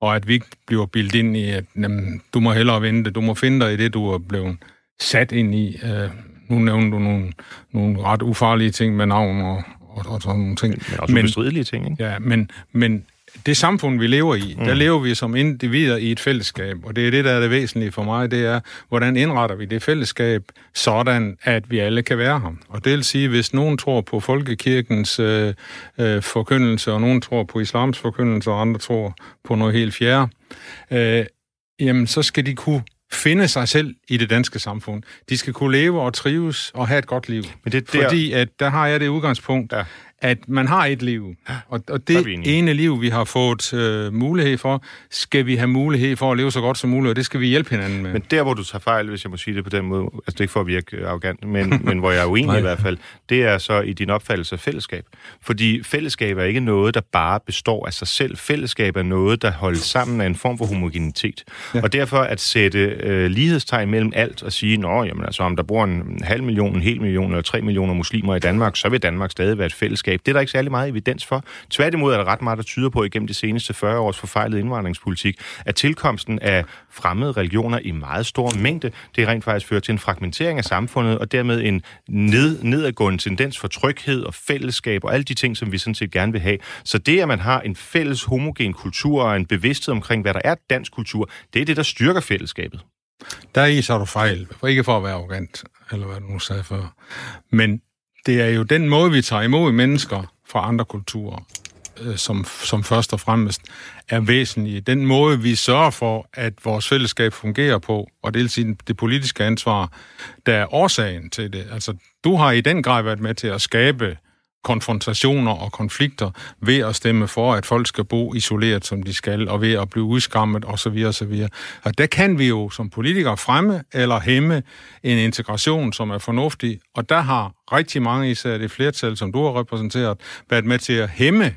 Og at vi ikke bliver bildt ind i, at jamen, du må hellere vente, du må finde dig i det, du er blevet sat ind i. Øh, Nu nævner du nogle, nogle ret ufarlige ting med navn og, og, og sådan nogle ting. Men også men, ting, ikke? Ja, men, men det samfund, vi lever i, mm. der lever vi som individer i et fællesskab, og det er det, der er det væsentlige for mig, det er, hvordan indretter vi det fællesskab, sådan at vi alle kan være her. Og det vil sige, hvis nogen tror på folkekirkens øh, øh, forkyndelse, og nogen tror på islams forkyndelse, og andre tror på noget helt fjerde, øh, jamen så skal de kunne finde sig selv i det danske samfund. De skal kunne leve og trives og have et godt liv. Men det er der- Fordi at der har jeg det udgangspunkt, Ja. At man har et liv. Og, og det ene liv, vi har fået øh, mulighed for, skal vi have mulighed for at leve så godt som muligt, og det skal vi hjælpe hinanden med. Men der, hvor du tager fejl, hvis jeg må sige det på den måde, altså det er ikke for at virke øh, arrogant, men, men hvor jeg er uenig i hvert fald, det er så i din opfattelse af fællesskab. Fordi fællesskab er ikke noget, der bare består af sig selv. Fællesskab er noget, der holdes sammen af en form for homogenitet. Ja. Og derfor at sætte øh, lighedstegn mellem alt og sige, nå, jamen altså, om der bor en halv million, en hel million eller tre millioner muslimer i Danmark, så vil Danmark stadig være et fællesskab. Det er der ikke særlig meget evidens for. Tværtimod er der ret meget, der tyder på igennem de seneste 40 års forfejlede indvandringspolitik, at tilkomsten af fremmede religioner i meget stor mængde, det rent faktisk fører til en fragmentering af samfundet, og dermed en ned, nedadgående tendens for tryghed og fællesskab og alle de ting, som vi sådan set gerne vil have. Så det, at man har en fælles homogen kultur og en bevidsthed omkring, hvad der er dansk kultur, det er det, der styrker fællesskabet. Der i så er du fejl. Ikke for at være arrogant, eller hvad du nu sagde før. Men det er jo den måde, vi tager imod mennesker fra andre kulturer, øh, som, som først og fremmest er væsentlige. Den måde, vi sørger for, at vores fællesskab fungerer på, og det vil sige det politiske ansvar, der er årsagen til det. Altså, du har i den grad været med til at skabe konfrontationer og konflikter ved at stemme for, at folk skal bo isoleret, som de skal, og ved at blive udskammet osv. osv. Og der kan vi jo som politikere fremme eller hæmme en integration, som er fornuftig, og der har rigtig mange, især det flertal, som du har repræsenteret, været med til at hæmme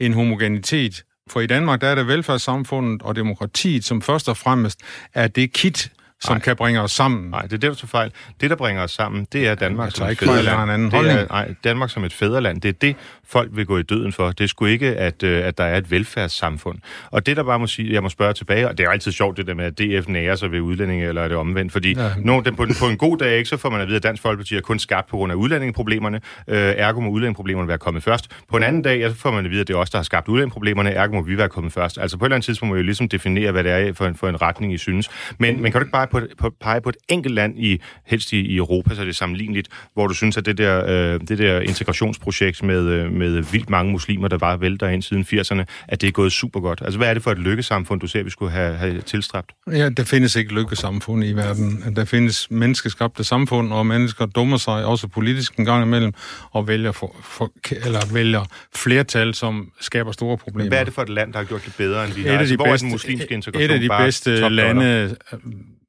en homogenitet. For i Danmark der er det velfærdssamfundet og demokratiet, som først og fremmest er det kit, som Nej. kan bringe os sammen. Nej, det er det, du tager fejl. Det, der bringer os sammen, det er Danmark jeg som et fædreland. det er, nej, Danmark som et fædreland, det er det, folk vil gå i døden for. Det er sgu ikke, at, øh, at der er et velfærdssamfund. Og det, der bare må sige, jeg må spørge tilbage, og det er altid sjovt, det der med, at DF nærer sig ved udlændinge, eller er det omvendt? Fordi Ja. når den, på, på en god dag, ikke, så får man at vide, at Dansk Folkeparti er kun skabt på grund af udlændingeproblemerne. Øh, ergo må udlændingeproblemerne være kommet først. På en anden dag, ja, så får man at vide, at det er os, der har skabt udlændingeproblemerne. Ergo må vi være kommet først. Altså på et eller andet tidspunkt må jo ligesom definere, hvad det er for en, for en retning, I synes. Men man kan du ikke bare på, på, pege på et enkelt land, i, helst i, i Europa, så det er sammenligneligt, hvor du synes, at det der, øh, det der integrationsprojekt med, øh, med vildt mange muslimer, der var vælter ind siden 80'erne, at det er gået super godt. Altså hvad er det for et lykkesamfund, du ser, vi skulle have, have tilstræbt? Ja, der findes ikke lykkesamfund i verden. Der findes menneskeskabte samfund, og mennesker dummer sig også politisk en gang imellem, og vælger, for, for, eller vælger flertal, som skaber store problemer. Hvad er det for et land, der har gjort det bedre, end vi har? et af Altså, de hvor bedste, er den muslimske integration et af de bedste lande,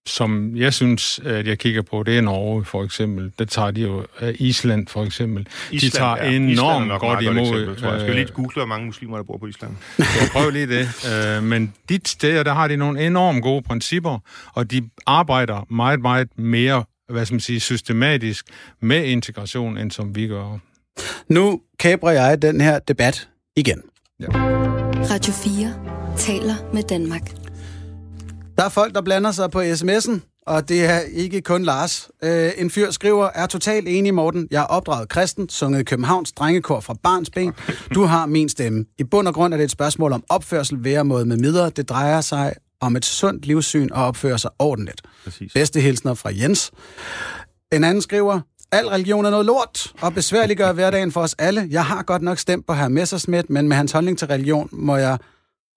som jeg synes, at jeg kigger på, det er Norge for eksempel. Det tager de jo øh, Island for eksempel. Island, de tager ja. Er enormt godt meget imod. Eksempel, tror jeg. Skal vi øh, lige google, hvor mange muslimer, der bor på Island? jeg prøver lige det. Øh, men de steder, der har de nogle enormt gode principper, og de arbejder meget, meget mere hvad skal man sige, systematisk med integration, end som vi gør. Nu kæbrer jeg den her debat igen. Radio 4 taler med Danmark. Der er folk, der blander sig på sms'en, og det er ikke kun Lars. Øh, en fyr skriver, er totalt enig, Morten. Jeg er opdraget kristen, sunget Københavns drengekor fra barns ben. Du har min stemme. I bund og grund er det et spørgsmål om opførsel, væremåde med midler. Det drejer sig om et sundt livssyn og opføre sig ordentligt. Præcis. Bedste hilsner fra Jens. En anden skriver, al religion er noget lort, og besværliggør hverdagen for os alle. Jeg har godt nok stemt på herr Messersmith, men med hans holdning til religion må jeg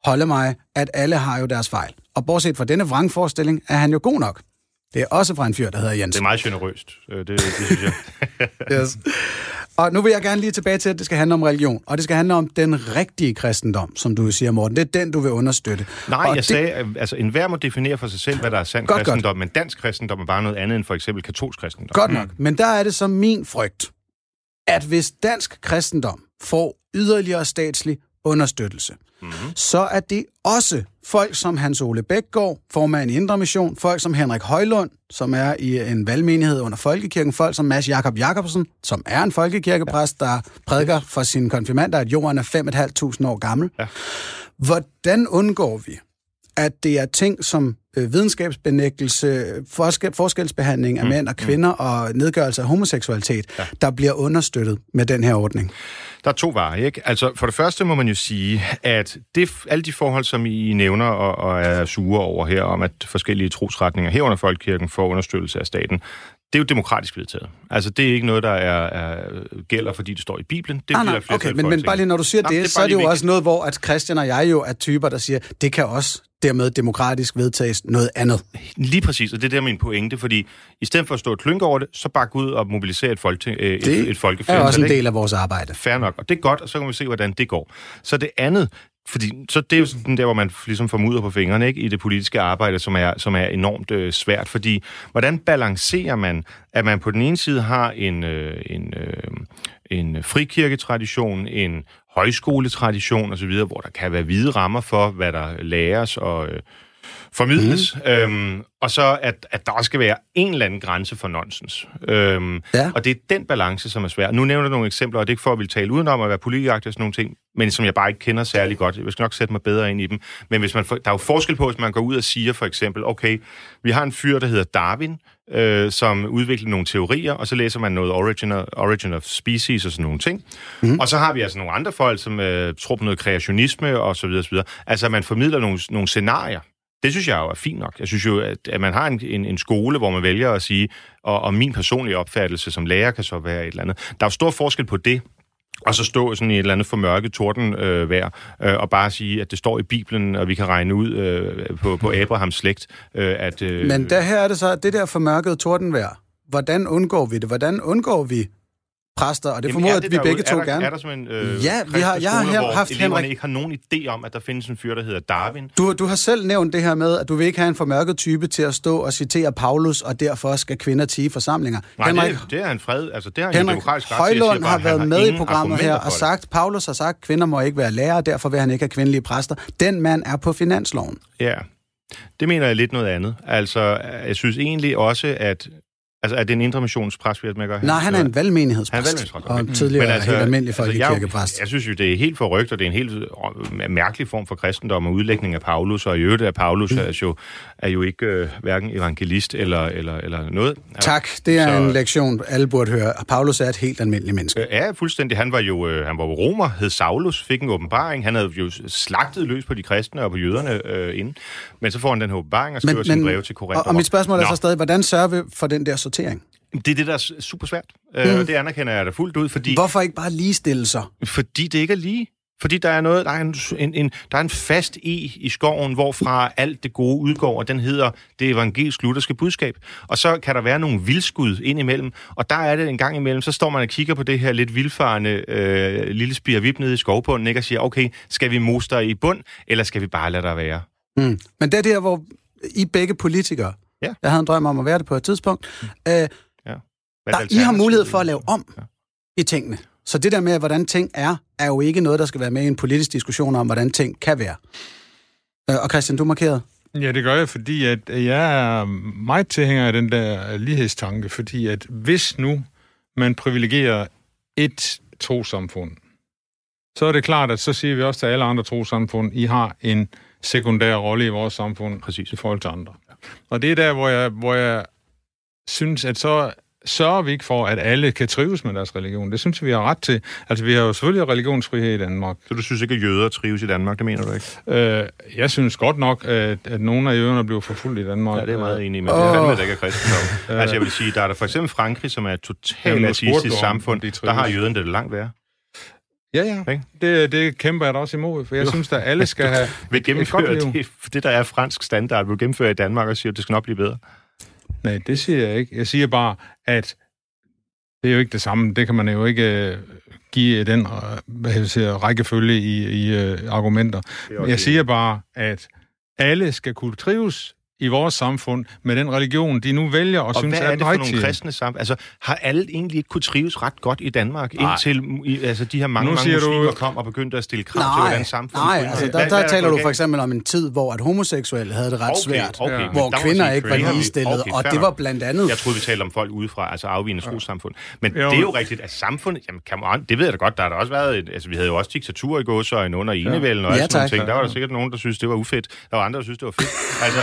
holde mig, at alle har jo deres fejl. Og bortset fra denne vrangforestilling, er han jo god nok. Det er også fra en fyr, der hedder Jens. Det er meget generøst, øh, det, det synes jeg. Yes. Og nu vil jeg gerne lige tilbage til, at det skal handle om religion, og det skal handle om den rigtige kristendom, som du siger, Morten. Det er den, du vil understøtte. Nej, og jeg det, sagde, at, altså enhver må definere for sig selv, hvad der er sand Godt, kristendom, men dansk kristendom er bare noget andet end for eksempel katolsk kristendom. Godt nok. Men der er det så min frygt, at hvis dansk kristendom får yderligere statslig understøttelse, Mhm. mm-hmm. så er det også folk som Hans Ole Bækgaard, formand i Indre Mission, folk som Henrik Højlund, som er i en valgmenighed under Folkekirken, folk som Mads Jakob Jakobsen, som er en folkekirkepræst, der prædiker for sine konfirmander, at jorden er 5.500 år gammel. Ja. Hvordan undgår vi, at det er ting som øh, videnskabsbenægtelse, forskel, forskelsbehandling af Mm. mænd og kvinder og nedgørelse af homoseksualitet, ja. der bliver understøttet med den her ordning? Der er to veje, ikke? Altså, for det første må man jo sige, at det, alle de forhold, som I nævner og, og er sure over her, om at forskellige trosretninger herunder Folkekirken får understøttelse af staten, det er jo demokratisk vedtaget. Altså, det er ikke noget, der er, er gælder, fordi det står i Bibelen. Det Ah, nej, okay, men, men bare lige når du siger Nå, det, det er så er det jo lige også noget, hvor at Christian og jeg jo er typer, der siger, det kan også dermed demokratisk vedtages noget andet. Lige præcis, og det er der min pointe, fordi i stedet for at stå og klynke over det, så bare gå ud og mobilisere et, folketing, øh, et, Det et er folkeflertal. også en del af vores arbejde. Fair nok, og det er godt, og så kan vi se, hvordan det går. Så det andet, fordi så det er jo sådan der, hvor man ligesom får mudder på fingrene ikke, i det politiske arbejde, som er, som er enormt øh, svært, fordi hvordan balancerer man, at man på den ene side har en, øh, en, øh, en frikirketradition, en højskoletradition osv., hvor der kan være hvide rammer for, hvad der læres og øh, formidles, mm. øhm, og så at, at der også skal være en eller anden grænse for nonsens. Øhm, Ja. Og det er den balance, som er svær. Nu nævner jeg nogle eksempler, og det er ikke for at ville tale udenom at være politikagtig og sådan nogle ting, men som jeg bare ikke kender særlig godt. Jeg skal nok sætte mig bedre ind i dem. Men hvis man, får- der er jo forskel på, hvis man går ud og siger for eksempel, okay, vi har en fyr, der hedder Darwin, øh, som udvikler nogle teorier, og så læser man noget origin of, origin of species og sådan nogle ting. Mm. Og så har vi altså nogle andre folk, som øh, tror på noget kreationisme og så videre, så videre. Altså, man formidler nogle, nogle scenarier. Det synes jeg jo er fint nok. Jeg synes jo, at, at man har en, en, en skole, hvor man vælger at sige, og, og min personlige opfattelse som lærer kan så være et eller andet. Der er jo stor forskel på det, og så stå sådan i et eller andet formørket tordenvejr, øh, vejr, øh, og bare sige, at det står i Bibelen, og vi kan regne ud øh, på, på Abrahams slægt, øh, at... Øh, Men der her er det så, det der formørkede tordenvejr. Hvordan undgår vi det? Hvordan undgår vi præster? Og det Jamen, formoder, er at vi begge to er der, gerne. Er der som en øh, Ja, vi har- jeg har her hvor haft Henrik- ikke har nogen idé om, at der findes en fyr, der hedder Darwin? Du, du har selv nævnt det her med, at du vil ikke have en formørket type til at stå og citere Paulus, og derfor skal kvinder tige forsamlinger. Nej, Henrik, det, det er en fred. Altså, det har jo Henrik demokratisk ret Højlund bare, har været med i programmet her og sagt, Paulus har sagt, at kvinder må ikke være lærere, derfor vil han ikke have kvindelige præster. Den mand er på finansloven. Ja, Det mener jeg lidt noget andet. Altså, jeg synes egentlig også, at Altså, er det en indre missionspræst, vi med Nej, han er en valgmenighedspræst. Han er valgmenighedspræst. Okay. Og tidligere altså, helt almindelig folkekirkepræst. Altså, jeg, jeg synes jo, det er helt forrygt, og det er en helt øh, mærkelig form for kristendom og udlægning af Paulus, og i øvrigt er Paulus mm. er, jo, er jo ikke øh, hverken evangelist eller, eller, eller noget. Tak, det er så, en lektion, alle burde høre. Paulus er et helt almindeligt menneske. Øh, ja, fuldstændig. Han var jo øh, han var romer, hed Saulus, fik en åbenbaring. Han havde jo slagtet løs på de kristne og på jøderne øh, inden. Men så får han den her åbenbaring og skriver men, sin brev til Korinth. Og, og mit spørgsmål er så stadig, hvordan sørger vi for den der sortering? Det er det, der er super svært. Øh, mm. det anerkender jeg da fuldt ud, fordi... Hvorfor ikke bare ligestille sig? Fordi det ikke er lige. Fordi der er noget, der er en, en, en, der er en fast i i skoven, hvorfra alt det gode udgår, og den hedder det evangelisk lutherske budskab. Og så kan der være nogle vildskud ind imellem, og der er det en gang imellem, så står man og kigger på det her lidt vildfarende øh, lille spire vip nede i skovbunden, ikke? og siger, okay, skal vi moster i bund, eller skal vi bare lade der være? Mm. Men det er der, hvor I begge politikere, ja. jeg havde en drøm om at være det på et tidspunkt, mm. øh, der, I har mulighed for at lave om ja. i tingene. Så det der med, hvordan ting er, er jo ikke noget, der skal være med i en politisk diskussion om, hvordan ting kan være. Øh, og Christian, du markerede? Ja, det gør jeg, fordi at jeg er meget tilhænger af den der lighedstanke, fordi at hvis nu man privilegerer et trosamfund, så er det klart, at så siger vi også til alle andre trosamfund, I har en sekundær rolle i vores samfund Præcis. i forhold til andre. Og det er der, hvor jeg, hvor jeg synes, at så sørger vi ikke for, at alle kan trives med deres religion. Det synes vi har ret til. Altså, vi har jo selvfølgelig religionsfrihed i Danmark. Så du synes ikke, at jøder trives i Danmark? Det mener du ikke? Øh, jeg synes godt nok, at, at nogle af jøderne bliver forfulgt i Danmark. Ja, det er meget enig med. Oh. Det er fandme, ikke er kristendom. altså, jeg vil sige, der er der for eksempel Frankrig, som er et totalt ateistisk samfund. De der har jøderne det langt værre. Ja, ja. Det, det kæmper jeg da også imod, for jeg jo. synes, at alle skal have vil gennemføre det, det, der er fransk standard, vil gennemføre i Danmark og siger, at det skal nok blive bedre. Nej, det siger jeg ikke. Jeg siger bare, at det er jo ikke det samme. Det kan man jo ikke øh, give den øh, hvad jeg siger, rækkefølge i, i uh, argumenter. Jeg siger bare, at alle skal kunne trives i vores samfund med den religion, de nu vælger og, og synes er, er det for nogle kristne samfund? Altså, har alle egentlig ikke kunne trives ret godt i Danmark, Nej. indtil altså, de her mange, nu mange muslimer du... kom og begyndte at stille krav nej, til, hvordan samfundet Nej, altså, der, der, der taler du for eksempel om en tid, hvor at homoseksuelle havde det ret okay, svært, okay, hvor kvinder ikke var ligestillet, okay, og det var blandt andet... Jeg troede, vi talte om folk udefra, altså afvigende ja. trossamfund. Men jo. det er jo rigtigt, at samfundet... Jamen, man, det ved jeg da godt, der har der også været... Et, altså, vi havde jo også diktatur i gåsøjen under enevælden og ja, sådan ting. Der var der sikkert nogen, der synes det var ufedt. Der var andre, der synes det var fedt. Altså,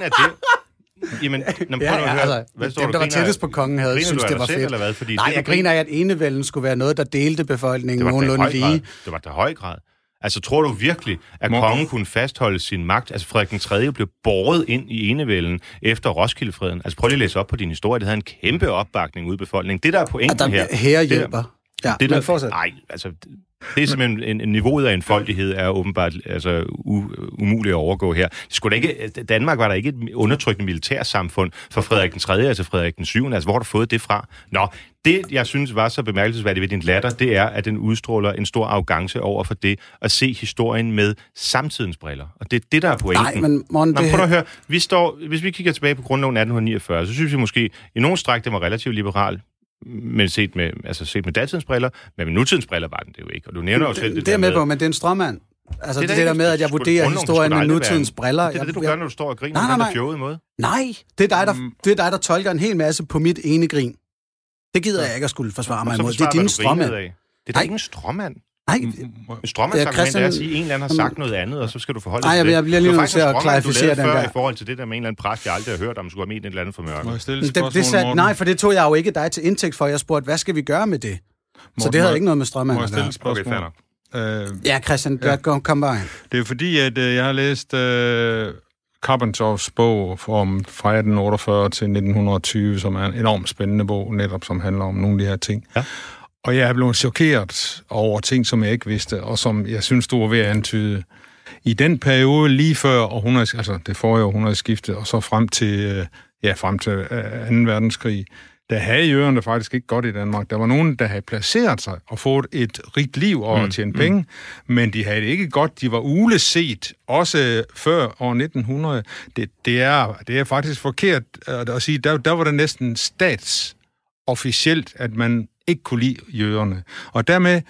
sådan er det. Jamen, når ja, ja, altså, hvad står dem, der var tættest på kongen, havde synes, det var fedt. Eller hvad? Fordi Nej, jeg griner af, at enevælden skulle være noget, der delte befolkningen nogenlunde lige. Det var der høj grad. Altså, tror du virkelig, at Må... kongen kunne fastholde sin magt? Altså, Frederik den 3. blev båret ind i enevælden efter Roskildefreden. Altså, prøv lige at læse op på din historie. Det havde en kæmpe opbakning ude i befolkningen. Det, der er pointen her... Her hjælper. Ja, det der, men fortsæt. Nej, altså, det er simpelthen en, en niveauet af enfoldighed er åbenbart altså, u, umuligt at overgå her. Skulle ikke, Danmark var der ikke et undertrykkende militærsamfund for Frederik den 3. altså Frederik den 7. Altså, hvor har du fået det fra? Nå, det, jeg synes var så bemærkelsesværdigt ved din latter, det er, at den udstråler en stor arrogance over for det at se historien med samtidens briller. Og det er det, der er pointen. Nej, men Mon, Nå, det... prøv at høre. Vi står, hvis vi kigger tilbage på grundloven 1849, så synes vi måske, i nogle stræk, det var relativt liberal men set med, altså set med datidens briller, men med nutidens briller var den det jo ikke. Og du nævner jo selv det, det der med... Er på, men det er en strømmand. Altså det, det, det der med, at jeg vurderer historien med nutidens briller. Det er det, du gør, når du står og griner nej, nej, nej. måde. Nej, det er, dig, der, mm. det er dig, der tolker en hel masse på mit ene grin. Det gider jeg ikke at skulle forsvare mig imod. Det er din strømmand. Det er da ikke en strømmand. Nej, Strømmans argument Christian... er at sige, at en eller anden har sagt noget andet, og så skal du forholde dig til det. Nej, jeg bliver lige nødt til at klarificere den der. i forhold til det der med en eller anden præst, jeg aldrig har hørt om, skulle have med et eller andet for mørke. Det, det sat, nej, for det tog jeg jo ikke dig til indtægt for. Jeg spurgte, hvad skal vi gøre med det? Morten, så det havde ikke noget med Strømman at gøre. Okay, fair nok. Øh, ja, Christian, ja. kom, kom bare ind. Det er fordi, at øh, jeg har læst øh, Carpenters bog om, fra 1848 til 1920, som er en enormt spændende bog, netop som handler om nogle af de her ting. Ja. Og jeg er blevet chokeret over ting, som jeg ikke vidste, og som jeg synes, du var ved at antyde. I den periode lige før århundredes, altså det forrige århundredeskifte, og så frem til, øh, ja, frem til 2. Øh, verdenskrig, der havde jøderne faktisk ikke godt i Danmark. Der var nogen, der havde placeret sig og fået et rigt liv og mm. tjent mm. penge, men de havde det ikke godt. De var uleset, også før år 1900. Det, det, er, det er faktisk forkert at sige, der, der var det næsten statsofficielt, at man ikke kunne lide jøderne. Og dermed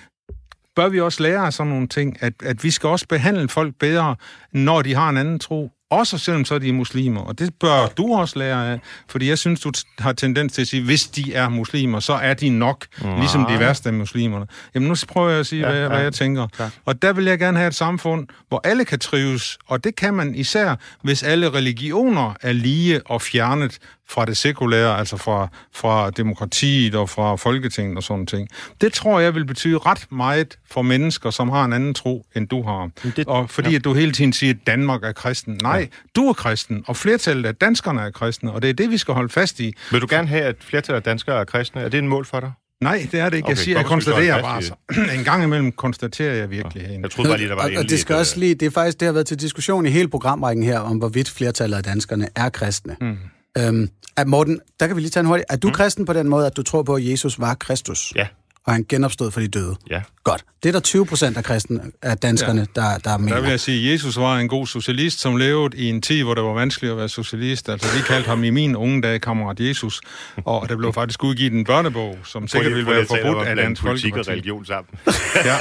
bør vi også lære af sådan nogle ting, at, at vi skal også behandle folk bedre, når de har en anden tro, Også selvom så er de muslimer. Og det bør du også lære af, fordi jeg synes, du har tendens til at sige, hvis de er muslimer, så er de nok, Nej. ligesom de værste af muslimerne. Jamen nu prøver jeg at sige, ja, hvad, ja. hvad jeg tænker. Ja. Og der vil jeg gerne have et samfund, hvor alle kan trives, og det kan man især, hvis alle religioner er lige og fjernet fra det sekulære, altså fra, fra demokratiet og fra Folketinget og sådan ting. Det tror jeg vil betyde ret meget for mennesker, som har en anden tro, end du har. Det, og fordi ja. at du hele tiden siger, at Danmark er kristen. Nej, ja. du er kristen, og flertallet af danskerne er kristne, og det er det, vi skal holde fast i. Vil du gerne have, at flertallet af danskere er kristne? Er det en mål for dig? Nej, det er det ikke. Jeg siger, jeg konstaterer bare. Så. en gang imellem konstaterer jeg virkelig. Ja. Jeg troede bare lige, der var og, og det skal også lige, det er faktisk, det har været til diskussion i hele programrækken her, om hvorvidt flertallet af danskerne er kristne. Mm. Øhm, at Morten, der kan vi lige tage en hurtig. Er du mm. kristen på den måde, at du tror på, at Jesus var Kristus? Ja. Og han genopstod for de døde? Ja. Godt. Det er der 20 procent af, kristen, af danskerne, ja. der, der mener. Der vil jeg sige, at Jesus var en god socialist, som levede i en tid, hvor det var vanskeligt at være socialist. Altså, vi kaldte ham i min unge dag kammerat Jesus, og der blev faktisk udgivet en børnebog, som sikkert ville være forbudt af Dansk politik og religion sammen. ja.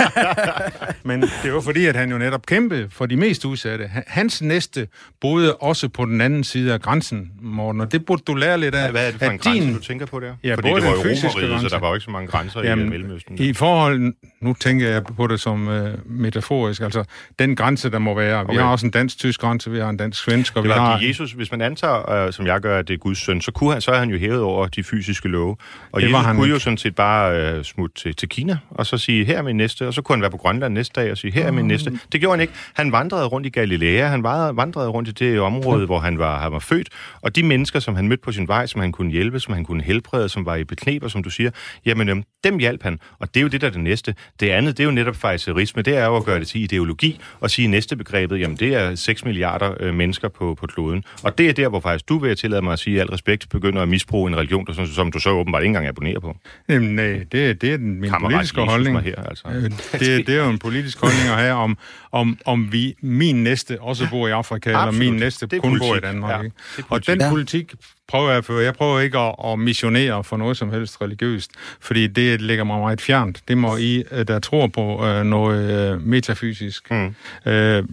Men det var fordi, at han jo netop kæmpede for de mest udsatte. Hans næste boede også på den anden side af grænsen, Morten, og det burde du lære lidt af. Hvad er det for en grænse, din... du tænker på der? Ja, fordi både det var jo grænse. så der var jo ikke så mange grænser Jamen, i Mellemøsten. I forhold, nu tænker jeg på det som uh, metaforisk, altså den grænse, der må være. Okay. Vi har også en dansk-tysk grænse, vi har en dansk-svensk, og det vi har... Jesus, hvis man antager, uh, som jeg gør, at det er Guds søn, så, kunne han, så er han jo hævet over de fysiske love. Og det Jesus han kunne ikke. jo sådan set bare uh, smutte til, til Kina, og så sige, her er min næste, og så kunne han være på Grønland næste dag og sige, her er min næste. Det gjorde han ikke. Han vandrede rundt i Galilea, han vandrede rundt i det område, ja. hvor han var, han var født, og de mennesker, som han mødte på sin vej, som han kunne hjælpe, som han kunne helbrede, som var i bekneb, som du siger, jamen øhm, dem hjalp han. Og det er jo det, der er det næste. Det andet, det er jo netop fejserisme. Det er jo at gøre det til ideologi og sige næste begrebet, jamen det er 6 milliarder øh, mennesker på, på kloden. Og det er der, hvor faktisk du vil tillade mig at sige al respekt, begynder at misbruge en religion, der, som, som du så åbenbart ikke engang abonnerer på. Jamen, nej, det, det er den, min Kammerat politiske holdning. Her, altså. Øh, det, det er jo en politisk holdning at have, om, om, om vi, min næste også bor i Afrika, Absolut. eller min næste kun politik. bor i Danmark. Ja, ikke? Og den politik prøver jeg, for jeg prøver ikke at, at missionere for noget som helst religiøst, fordi det ligger mig meget fjernt. Det må I, øh, der tror på øh, noget øh, metafysisk, mm. øh,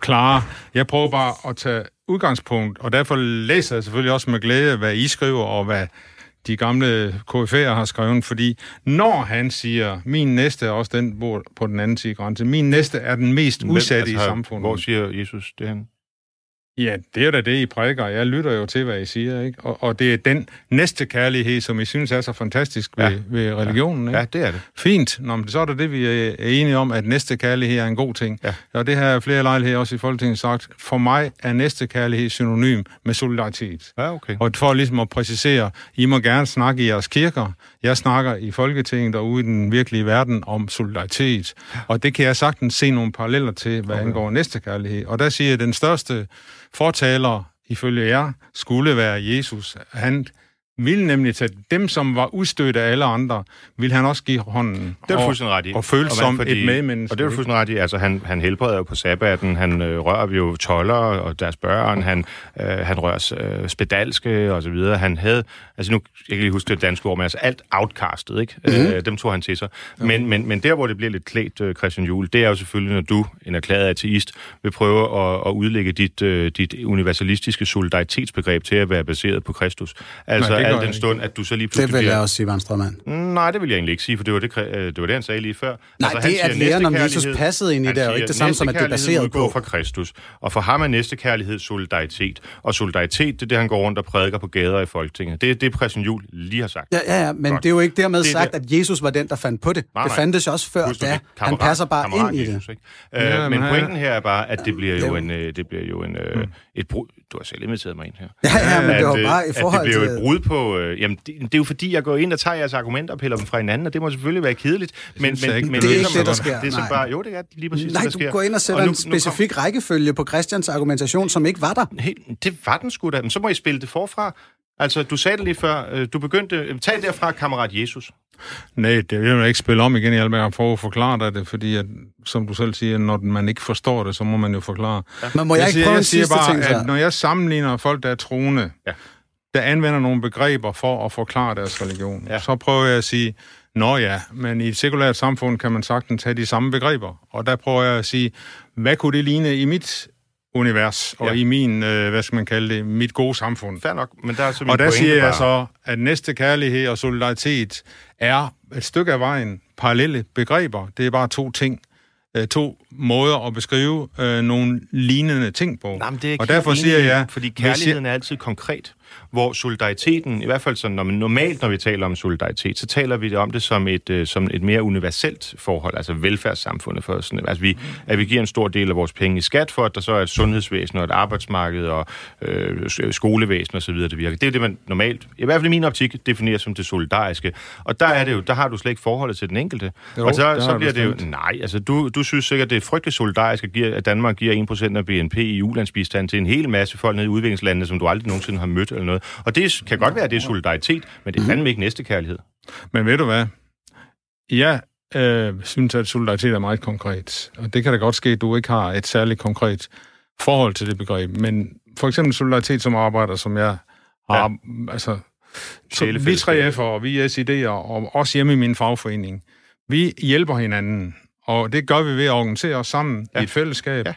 klare. Jeg prøver bare at tage udgangspunkt, og derfor læser jeg selvfølgelig også med glæde, hvad I skriver, og hvad de gamle KF'er har skrevet, fordi når han siger, min næste er også den, bor på den anden side grænse, min næste er den mest udsatte altså, i samfundet. Hvor siger Jesus det han? Ja, det er da det, I prædiker. Jeg lytter jo til, hvad I siger, ikke? Og, og det er den næste kærlighed, som I synes er så fantastisk ved, ja. ved religionen, ikke? Ja, det er det. Fint. Nå, men så er det det, vi er enige om, at næste kærlighed er en god ting. Ja. Og det her er flere lejligheder også i Folketinget sagt. For mig er næste kærlighed synonym med solidaritet. Ja, okay. Og for ligesom at præcisere, I må gerne snakke i jeres kirker. Jeg snakker i Folketinget og ude i den virkelige verden om solidaritet. Og det kan jeg sagtens se nogle paralleller til, hvad okay. angår næste kærlighed. Og der siger jeg, den største fortaler, ifølge jer, skulle være Jesus. Han ville nemlig tage dem, som var udstødt af alle andre, ville han også give hånden. Det er fuldstændig ret i. Og føle som fordi, et medmenneske. Og det er fuldstændig ret i. Altså, han, han helbreder jo på sabbaten, han øh, rører jo toller og deres børn, han, øh, han rører øh, spedalske og så videre. Han havde, altså nu, jeg kan lige huske det danske ord, men altså alt outcastet, ikke? Mm-hmm. Øh, dem tog han til sig. Okay. Men, men, men der, hvor det bliver lidt klædt, øh, Christian Juhl, det er jo selvfølgelig, når du, en erklæret ateist, vil prøve at, at udlægge dit, øh, dit universalistiske solidaritetsbegreb til at være baseret på Kristus. Altså, Nej, al den stund, at du så lige pludselig Det vil jeg også sige, Vanstrømand. Nej, det vil jeg egentlig ikke sige, for det var det, øh, det, var det han sagde lige før. Nej, altså, det at lære, om Jesus passede ind i det, er jo ikke det samme som, at det er baseret på. fra Kristus. Og for ham er næstekærlighed solidaritet. Og solidaritet, det er det, han går rundt og prædiker på gader i Folketinget. Det er det, Christian Juhl lige har sagt. Ja, ja, ja men Godt. det er jo ikke dermed det sagt, at Jesus var den, der fandt på det. Nej, nej. Det fandtes også før, da han passer bare ind i det. Øh, men pointen her er bare, at det bliver jo en, det bliver jo en, mm. et brud. Du har selv inviteret mig ind her. Ja, ja, men det var bare i forhold til... det bliver jo et brud på... Jamen, det, det er jo fordi, jeg går ind og tager jeres argumenter og piller dem fra hinanden, og det må selvfølgelig være kedeligt. Men, men, ikke, men det er ikke det, der sker. Det er så bare, jo, det er lige præcis Nej, det, der sker. du går ind og sætter og nu, en specifik nu kom... rækkefølge på Christians argumentation, som ikke var der. Hey, det var den sgu da. Men så må I spille det forfra. Altså, du sagde det lige før. Øh, du begyndte... Tag derfra, kammerat Jesus. Nej, det vil jeg ikke spille om igen. Jeg vil prøve at forklare dig det, fordi at, som du selv siger, når man ikke forstår det, så må man jo forklare. Ja. Men må jeg, jeg ikke prøve siger, en sidste bare, ting, at når jeg sammenligner folk, der er troende, ja der anvender nogle begreber for at forklare deres religion. Ja. Så prøver jeg at sige, nå ja, men i et sekulært samfund kan man sagtens have de samme begreber. Og der prøver jeg at sige, hvad kunne det ligne i mit univers, og Ja. i min, øh, hvad skal man kalde det, mit gode samfund. Fair nok, men der er så Og der siger jeg bare- så, at næste kærlighed og solidaritet er et stykke af vejen parallelle begreber. Det er bare to ting, øh, to måder at beskrive øh, nogle lignende ting på. Nej, men det er jeg og derfor siger jeg... Fordi hvis jeg- kærligheden er altid konkret, hvor solidariteten, i hvert fald sådan, når man, normalt, når vi taler om solidaritet, så taler vi om det som et, øh, som et mere universelt forhold, altså velfærdssamfundet for sådan, altså vi, at vi giver en stor del af vores penge i skat for, at der så er et sundhedsvæsen og et arbejdsmarked og øh, skolevæsen osv., det virker. Det er det, man normalt, i hvert fald i min optik, definerer som det solidariske. Og der er det jo, der har du slet ikke forholdet til den enkelte. Jo, og så, så bliver det jo, nej, altså du, du synes sikkert, det er frygteligt solidarisk, at Danmark giver 1% af BNP i ulandsbistand til en hel masse folk nede i udviklingslandene, som du aldrig nogensinde har mødt eller noget. Og det kan godt være, at det er solidaritet, men det er fandme ikke næstekærlighed. Men ved du hvad? Jeg øh, synes, at solidaritet er meget konkret. Og det kan da godt ske, at du ikke har et særligt konkret forhold til det begreb. Men for eksempel solidaritet som arbejder, som jeg har... Ja. Altså, så vi Sjælefællesskab. 3F'ere, og vi er SID'er, og også hjemme i min fagforening, vi hjælper hinanden. Og det gør vi ved at organisere os sammen ja. i et fællesskab, Ja. ja.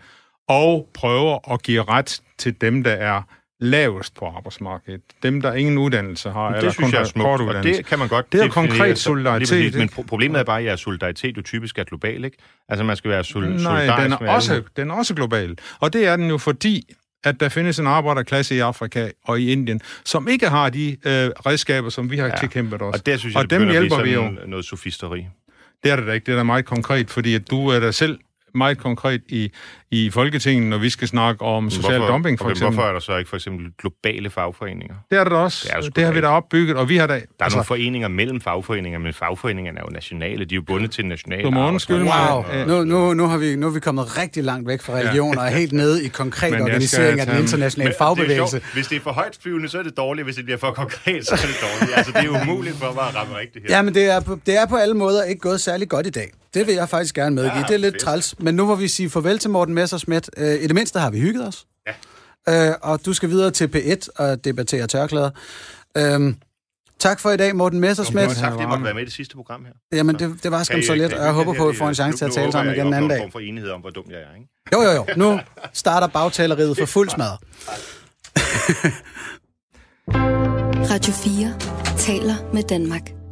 og prøver at give ret til dem, der er lavest på arbejdsmarkedet. Dem, der ingen uddannelse har, eller Det synes kun jeg er smukt, og uddannelse. det kan man godt Det er konkret solidaritet, præcis, Men problemet er bare, at jeres solidaritet jo typisk er global, ikke? Altså man skal være sol- solidarisk Nej, den med er, alle. også, den er også global. Og det er den jo fordi, at der findes en arbejderklasse i Afrika og i Indien, som ikke har de øh, redskaber, som vi har ja. tilkæmpet os. Og der synes jeg, og dem hjælper vi jo. noget sofisteri. Det er det da ikke. Det er da meget konkret, fordi at du er da selv meget konkret i, i Folketinget, når vi skal snakke om social Hvorfor- dumping, for okay, eksempel. Hvorfor er der så ikke for eksempel globale fagforeninger? Det er det da også. Det er Det, har vi da opbygget, og vi har da... Der er altså, nogle foreninger mellem fagforeninger, men fagforeningerne er jo nationale. De er jo bundet til nationale Du må undskylde mig. Wow, nu, nu, nu, har vi, nu er vi kommet rigtig langt væk fra religion og er helt nede i konkret Men organisering af den internationale Men det er fagbevægelse. Hvis det er for højt flyvende, så er det dårligt. Hvis det bliver for konkret, så er det dårligt. Altså, det er umuligt for mig at ramme rigtigt her. Ja, men det er, på, det er på alle måder ikke gået særlig godt i dag. Det vil jeg faktisk gerne medgive. Ja, det er lidt fedt. træls. Men nu må vi sige farvel til Morten Messersmith. Øh, I det mindste har vi hygget os. Ja. Øh, og du skal videre til P1 og debattere tørklæder. Øhm, tak for i dag, Morten Messersmith. Tak, fordi jeg måtte være med i det sidste program her. Jamen, det, det var skam så lidt, og jeg håber på, at vi får en chance til at tale sammen igen en anden dag. form for enighed om, hvor dum jeg er, ikke? Jo, jo, jo. Nu starter bagtaleriet for fuld smadret. Radio 4 taler med Danmark.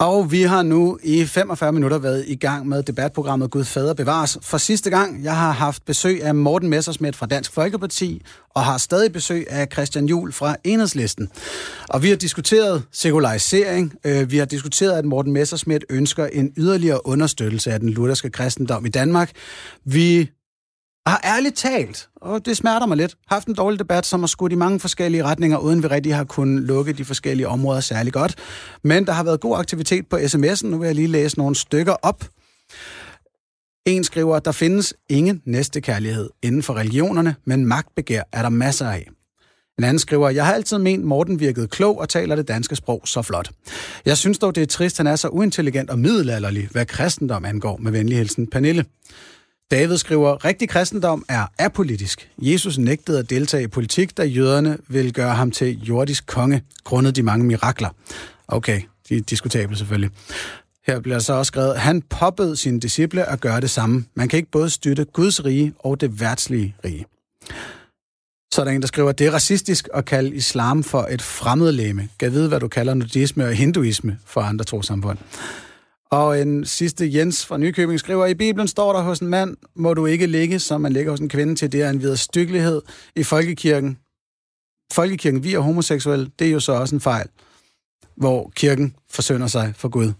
Og vi har nu i 45 minutter været i gang med debatprogrammet Gud Fader Bevares. For sidste gang, jeg har haft besøg af Morten Messersmith fra Dansk Folkeparti, og har stadig besøg af Christian Juhl fra Enhedslisten. Og vi har diskuteret sekularisering. Øh, vi har diskuteret, at Morten Messersmith ønsker en yderligere understøttelse af den lutherske kristendom i Danmark. Vi har ærligt talt, og det smerter mig lidt, haft en dårlig debat, som har skudt i mange forskellige retninger, uden vi rigtig har kunnet lukke de forskellige områder særlig godt. Men der har været god aktivitet på sms'en. Nu vil jeg lige læse nogle stykker op. En skriver, at der findes ingen næstekærlighed inden for religionerne, men magtbegær er der masser af. En anden skriver, jeg har altid ment, Morten virkede klog og taler det danske sprog så flot. Jeg synes dog, det er trist, han er så uintelligent og middelalderlig, hvad kristendom angår med venlig hilsen Pernille. David skriver, rigtig kristendom er apolitisk. Jesus nægtede at deltage i politik, da jøderne ville gøre ham til jordisk konge, grundet de mange mirakler. Okay, de er diskutable selvfølgelig. Her bliver så også skrevet, han påbød sine disciple at gøre det samme. Man kan ikke både støtte Guds rige og det værtslige rige. Så er der en, der skriver, det er racistisk at kalde islam for et fremmedlæme. Gav vide, hvad du kalder nudisme og hinduisme for andre trosamfund. Og en sidste Jens fra Nykøbing skriver, i Bibelen står der hos en mand, må du ikke ligge, som man ligger hos en kvinde til. Det er en vederstyggelighed i folkekirken. Folkekirken, vi er homoseksuelle, det er jo så også en fejl, hvor kirken forsønder sig for Gud.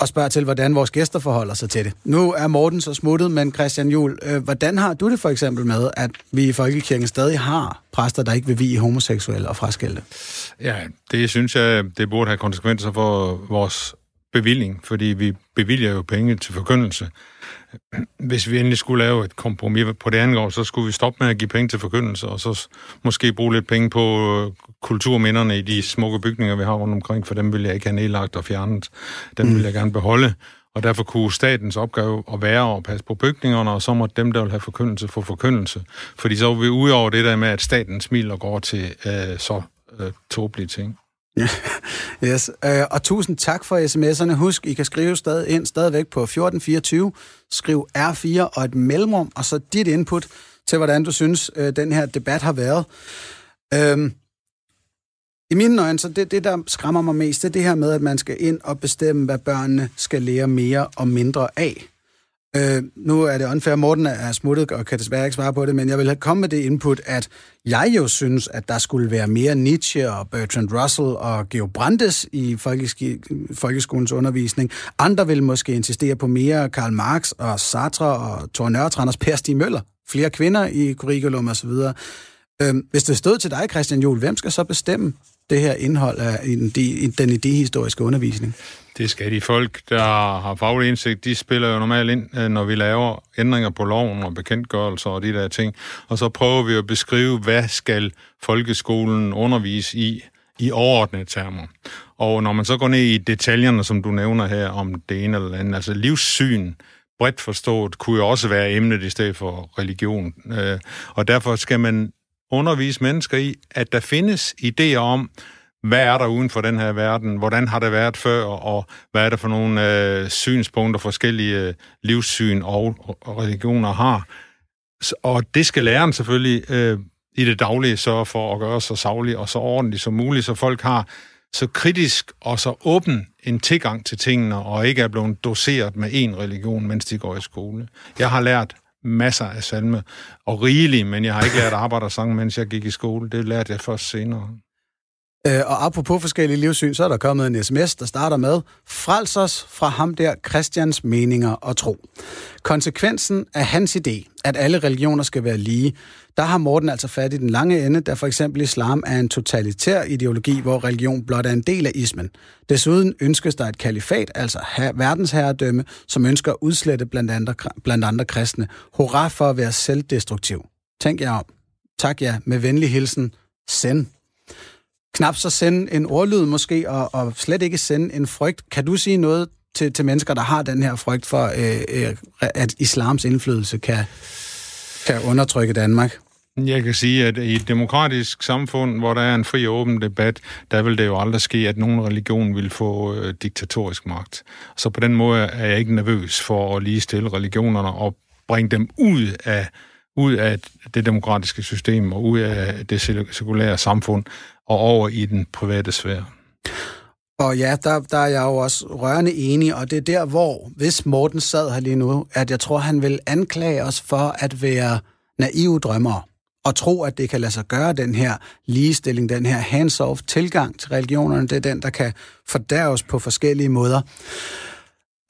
Og spørger til, hvordan vores gæster forholder sig til det. Nu er Morten så smuttet, men Christian Jul, øh, hvordan har du det for eksempel med, at vi i folkekirken stadig har præster, der ikke vil vi homoseksuelle og fraskilte? Ja, det synes jeg, det burde have konsekvenser for vores bevilling, fordi vi bevilger jo penge til forkyndelse. Hvis vi endelig skulle lave et kompromis på det andet år, så skulle vi stoppe med at give penge til forkyndelse, og så måske bruge lidt penge på øh, kulturminderne i de smukke bygninger, vi har rundt omkring, for dem vil jeg ikke have nedlagt og fjernet. Dem vil jeg gerne beholde. Og derfor kunne statens opgave at være at passe på bygningerne, og så må dem, der vil have forkyndelse, få forkyndelse. Fordi så er vi ude over det der med, at staten smiler og går til øh, så øh, tåbelige ting yes. Øh, og tusind tak for sms'erne. Husk, I kan skrive stadig ind stadigvæk på 1424. Skriv R4 og et mellemrum, og så dit input til, hvordan du synes, øh, den her debat har været. Øhm, I mine øjne, så det, det, der skræmmer mig mest, det er det her med, at man skal ind og bestemme, hvad børnene skal lære mere og mindre af. Øh, nu er det unfair, Morten er smuttet og kan desværre ikke svare på det, men jeg vil have kommet med det input, at jeg jo synes, at der skulle være mere Nietzsche og Bertrand Russell og Geo Brandes i folkeskolens undervisning. Andre vil måske insistere på mere Karl Marx og Sartre og Thor Nørretranders Per Stig Møller. Flere kvinder i curriculum osv. Øh, hvis det stod til dig, Christian Juhl, hvem skal så bestemme det her indhold af den idehistoriske undervisning? Det skal de folk, der har faglig indsigt, de spiller jo normalt ind, øh, når vi laver ændringer på loven og bekendtgørelser og de der ting. Og så prøver vi at beskrive, hvad skal folkeskolen undervise i, i overordnede termer. Og når man så går ned i detaljerne, som du nævner her, om det ene eller andet, altså livssyn, bredt forstået, kunne jo også være emnet i stedet for religion. Øh, og derfor skal man undervise mennesker i, at der findes idéer om, hvad er der uden for den her verden, hvordan har det været før, og hvad er det for nogle øh, synspunkter forskellige øh, livssyn og, og religioner har. Og det skal læreren selvfølgelig øh, i det daglige sørge for at gøre så savlig og så ordentligt som muligt, så folk har så kritisk og så åben en tilgang til tingene, og ikke er blevet doseret med én religion, mens de går i skole. Jeg har lært masser af salme, og rigeligt, men jeg har ikke lært arbejde og sange, mens jeg gik i skole. Det lærte jeg først senere. Øh, og apropos forskellige livssyn, så er der kommet en sms, der starter med, Frels os fra ham der Christians meninger og tro. Konsekvensen af hans idé, at alle religioner skal være lige, der har Morten altså fat i den lange ende, da for eksempel islam er en totalitær ideologi, hvor religion blot er en del af ismen. Desuden ønskes der et kalifat, altså verdensherredømme, som ønsker at udslette blandt andre, blandt andre kristne. Hurra for at være selvdestruktiv. Tænk jer om. Tak jer. Med venlig hilsen. Send knap så sende en ordlyd måske, og, og slet ikke sende en frygt. Kan du sige noget til, til mennesker, der har den her frygt for, øh, øh, at islams indflydelse kan, kan undertrykke Danmark? Jeg kan sige, at i et demokratisk samfund, hvor der er en fri og åben debat, der vil det jo aldrig ske, at nogen religion vil få øh, diktatorisk magt. Så på den måde er jeg ikke nervøs for at lige stille religionerne og bringe dem ud af ud af det demokratiske system og ud af det sekulære samfund og over i den private sfære. Og ja, der, der er jeg jo også rørende enig, og det er der, hvor, hvis Morten sad her lige nu, at jeg tror, han vil anklage os for at være naive drømmere og tro, at det kan lade sig gøre, den her ligestilling, den her hands-off tilgang til religionerne, det er den, der kan fordærves på forskellige måder.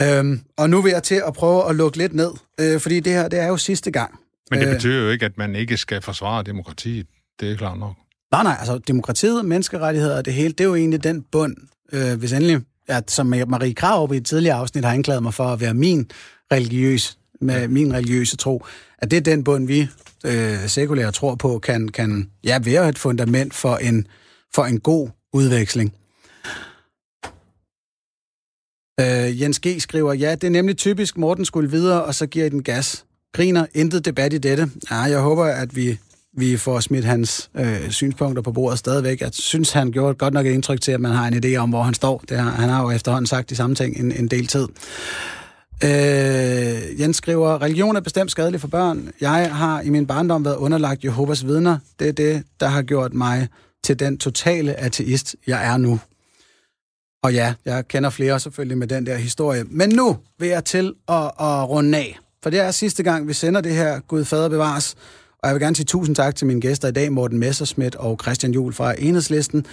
Øhm, og nu vil jeg til at prøve at lukke lidt ned, øh, fordi det her, det er jo sidste gang. Men det øh, betyder jo ikke, at man ikke skal forsvare demokratiet. Det er klart nok. Nej, nej, altså demokratiet, menneskerettigheder og det hele, det er jo egentlig den bund, øh, hvis endelig, at, som Marie Krav i et tidligere afsnit har anklaget mig for at være min religiøs, med ja. min religiøse tro, at det er den bund, vi øh, sekulære tror på, kan, kan ja, være et fundament for en, for en god udveksling. Øh, Jens G. skriver, ja, det er nemlig typisk, Morten skulle videre, og så giver I den gas. Griner, intet debat i dette. Ja, jeg håber, at vi vi får smidt hans øh, synspunkter på bordet stadigvæk. Jeg synes, han gjorde godt nok et indtryk til, at man har en idé om, hvor han står. Det har, han har jo efterhånden sagt de samme ting en, en del tid. Øh, Jens skriver, religion er bestemt skadelig for børn. Jeg har i min barndom været underlagt Jehovas vidner. Det er det, der har gjort mig til den totale ateist, jeg er nu. Og ja, jeg kender flere selvfølgelig med den der historie. Men nu vil jeg til at, at runde af. For det er sidste gang, vi sender det her Gud Fader bevares. Og jeg vil gerne sige tusind tak til mine gæster i dag, Morten Messerschmidt og Christian Juhl fra Enhedslisten.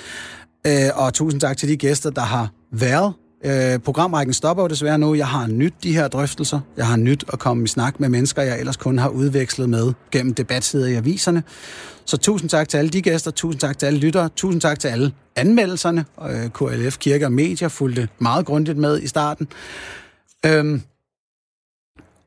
Øh, og tusind tak til de gæster, der har været. Øh, programrækken stopper jo desværre nu. Jeg har nyt de her drøftelser. Jeg har nyt at komme i snak med mennesker, jeg ellers kun har udvekslet med gennem debatsider i aviserne. Så tusind tak til alle de gæster, tusind tak til alle lyttere, tusind tak til alle anmeldelserne. Øh, KLF Kirke og Medier fulgte meget grundigt med i starten. Øh,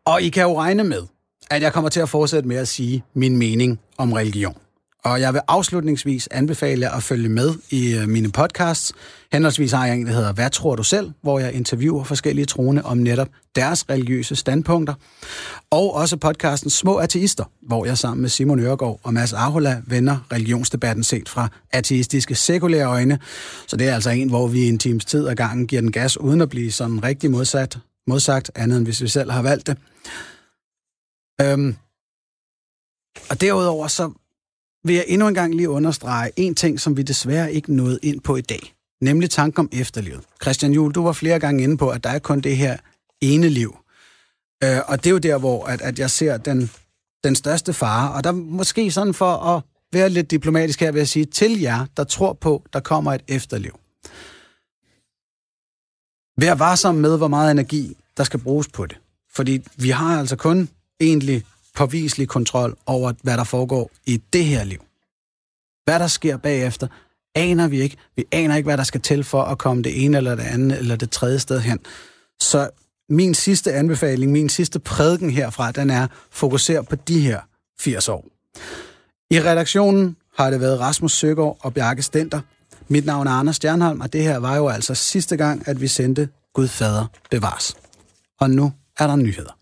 og I kan jo regne med, at jeg kommer til at fortsætte med at sige min mening om religion. Og jeg vil afslutningsvis anbefale jer at følge med i øh, mine podcasts. Henholdsvis har jeg en, der hedder Hvad tror du selv?, hvor jeg interviewer forskellige troende om netop deres religiøse standpunkter. Og også podcasten Små Ateister, hvor jeg sammen med Simon Øregård og Mads Ahola vender religionsdebatten set fra ateistiske sekulære øjne. Så det er altså en, hvor vi i en times tid ad gangen giver den gas, uden at blive sådan rigtig modsat, modsagt, andet end hvis vi selv har valgt det. Øhm, og derudover så vil jeg endnu en gang lige understrege en ting, som vi desværre ikke nåede ind på i dag. Nemlig tanken om efterlivet. Christian Juhl, du var flere gange inde på, at der er kun det her ene liv. Øh, og det er jo der, hvor at, at jeg ser den, den største fare. Og der måske sådan for at være lidt diplomatisk her, vil jeg sige til jer, der tror på, der kommer et efterliv. Vær varsom med, hvor meget energi, der skal bruges på det. Fordi vi har altså kun egentlig påviselig kontrol over, hvad der foregår i det her liv. Hvad der sker bagefter, aner vi ikke. Vi aner ikke, hvad der skal til for at komme det ene eller det andet eller det tredje sted hen. Så min sidste anbefaling, min sidste prædiken herfra, den er fokuser på de her 80 år. I redaktionen har det været Rasmus Søgaard og Bjarke Stenter. Mit navn er Anders Stjernholm, og det her var jo altså sidste gang, at vi sendte Gud Fader bevares. Og nu er der nyheder.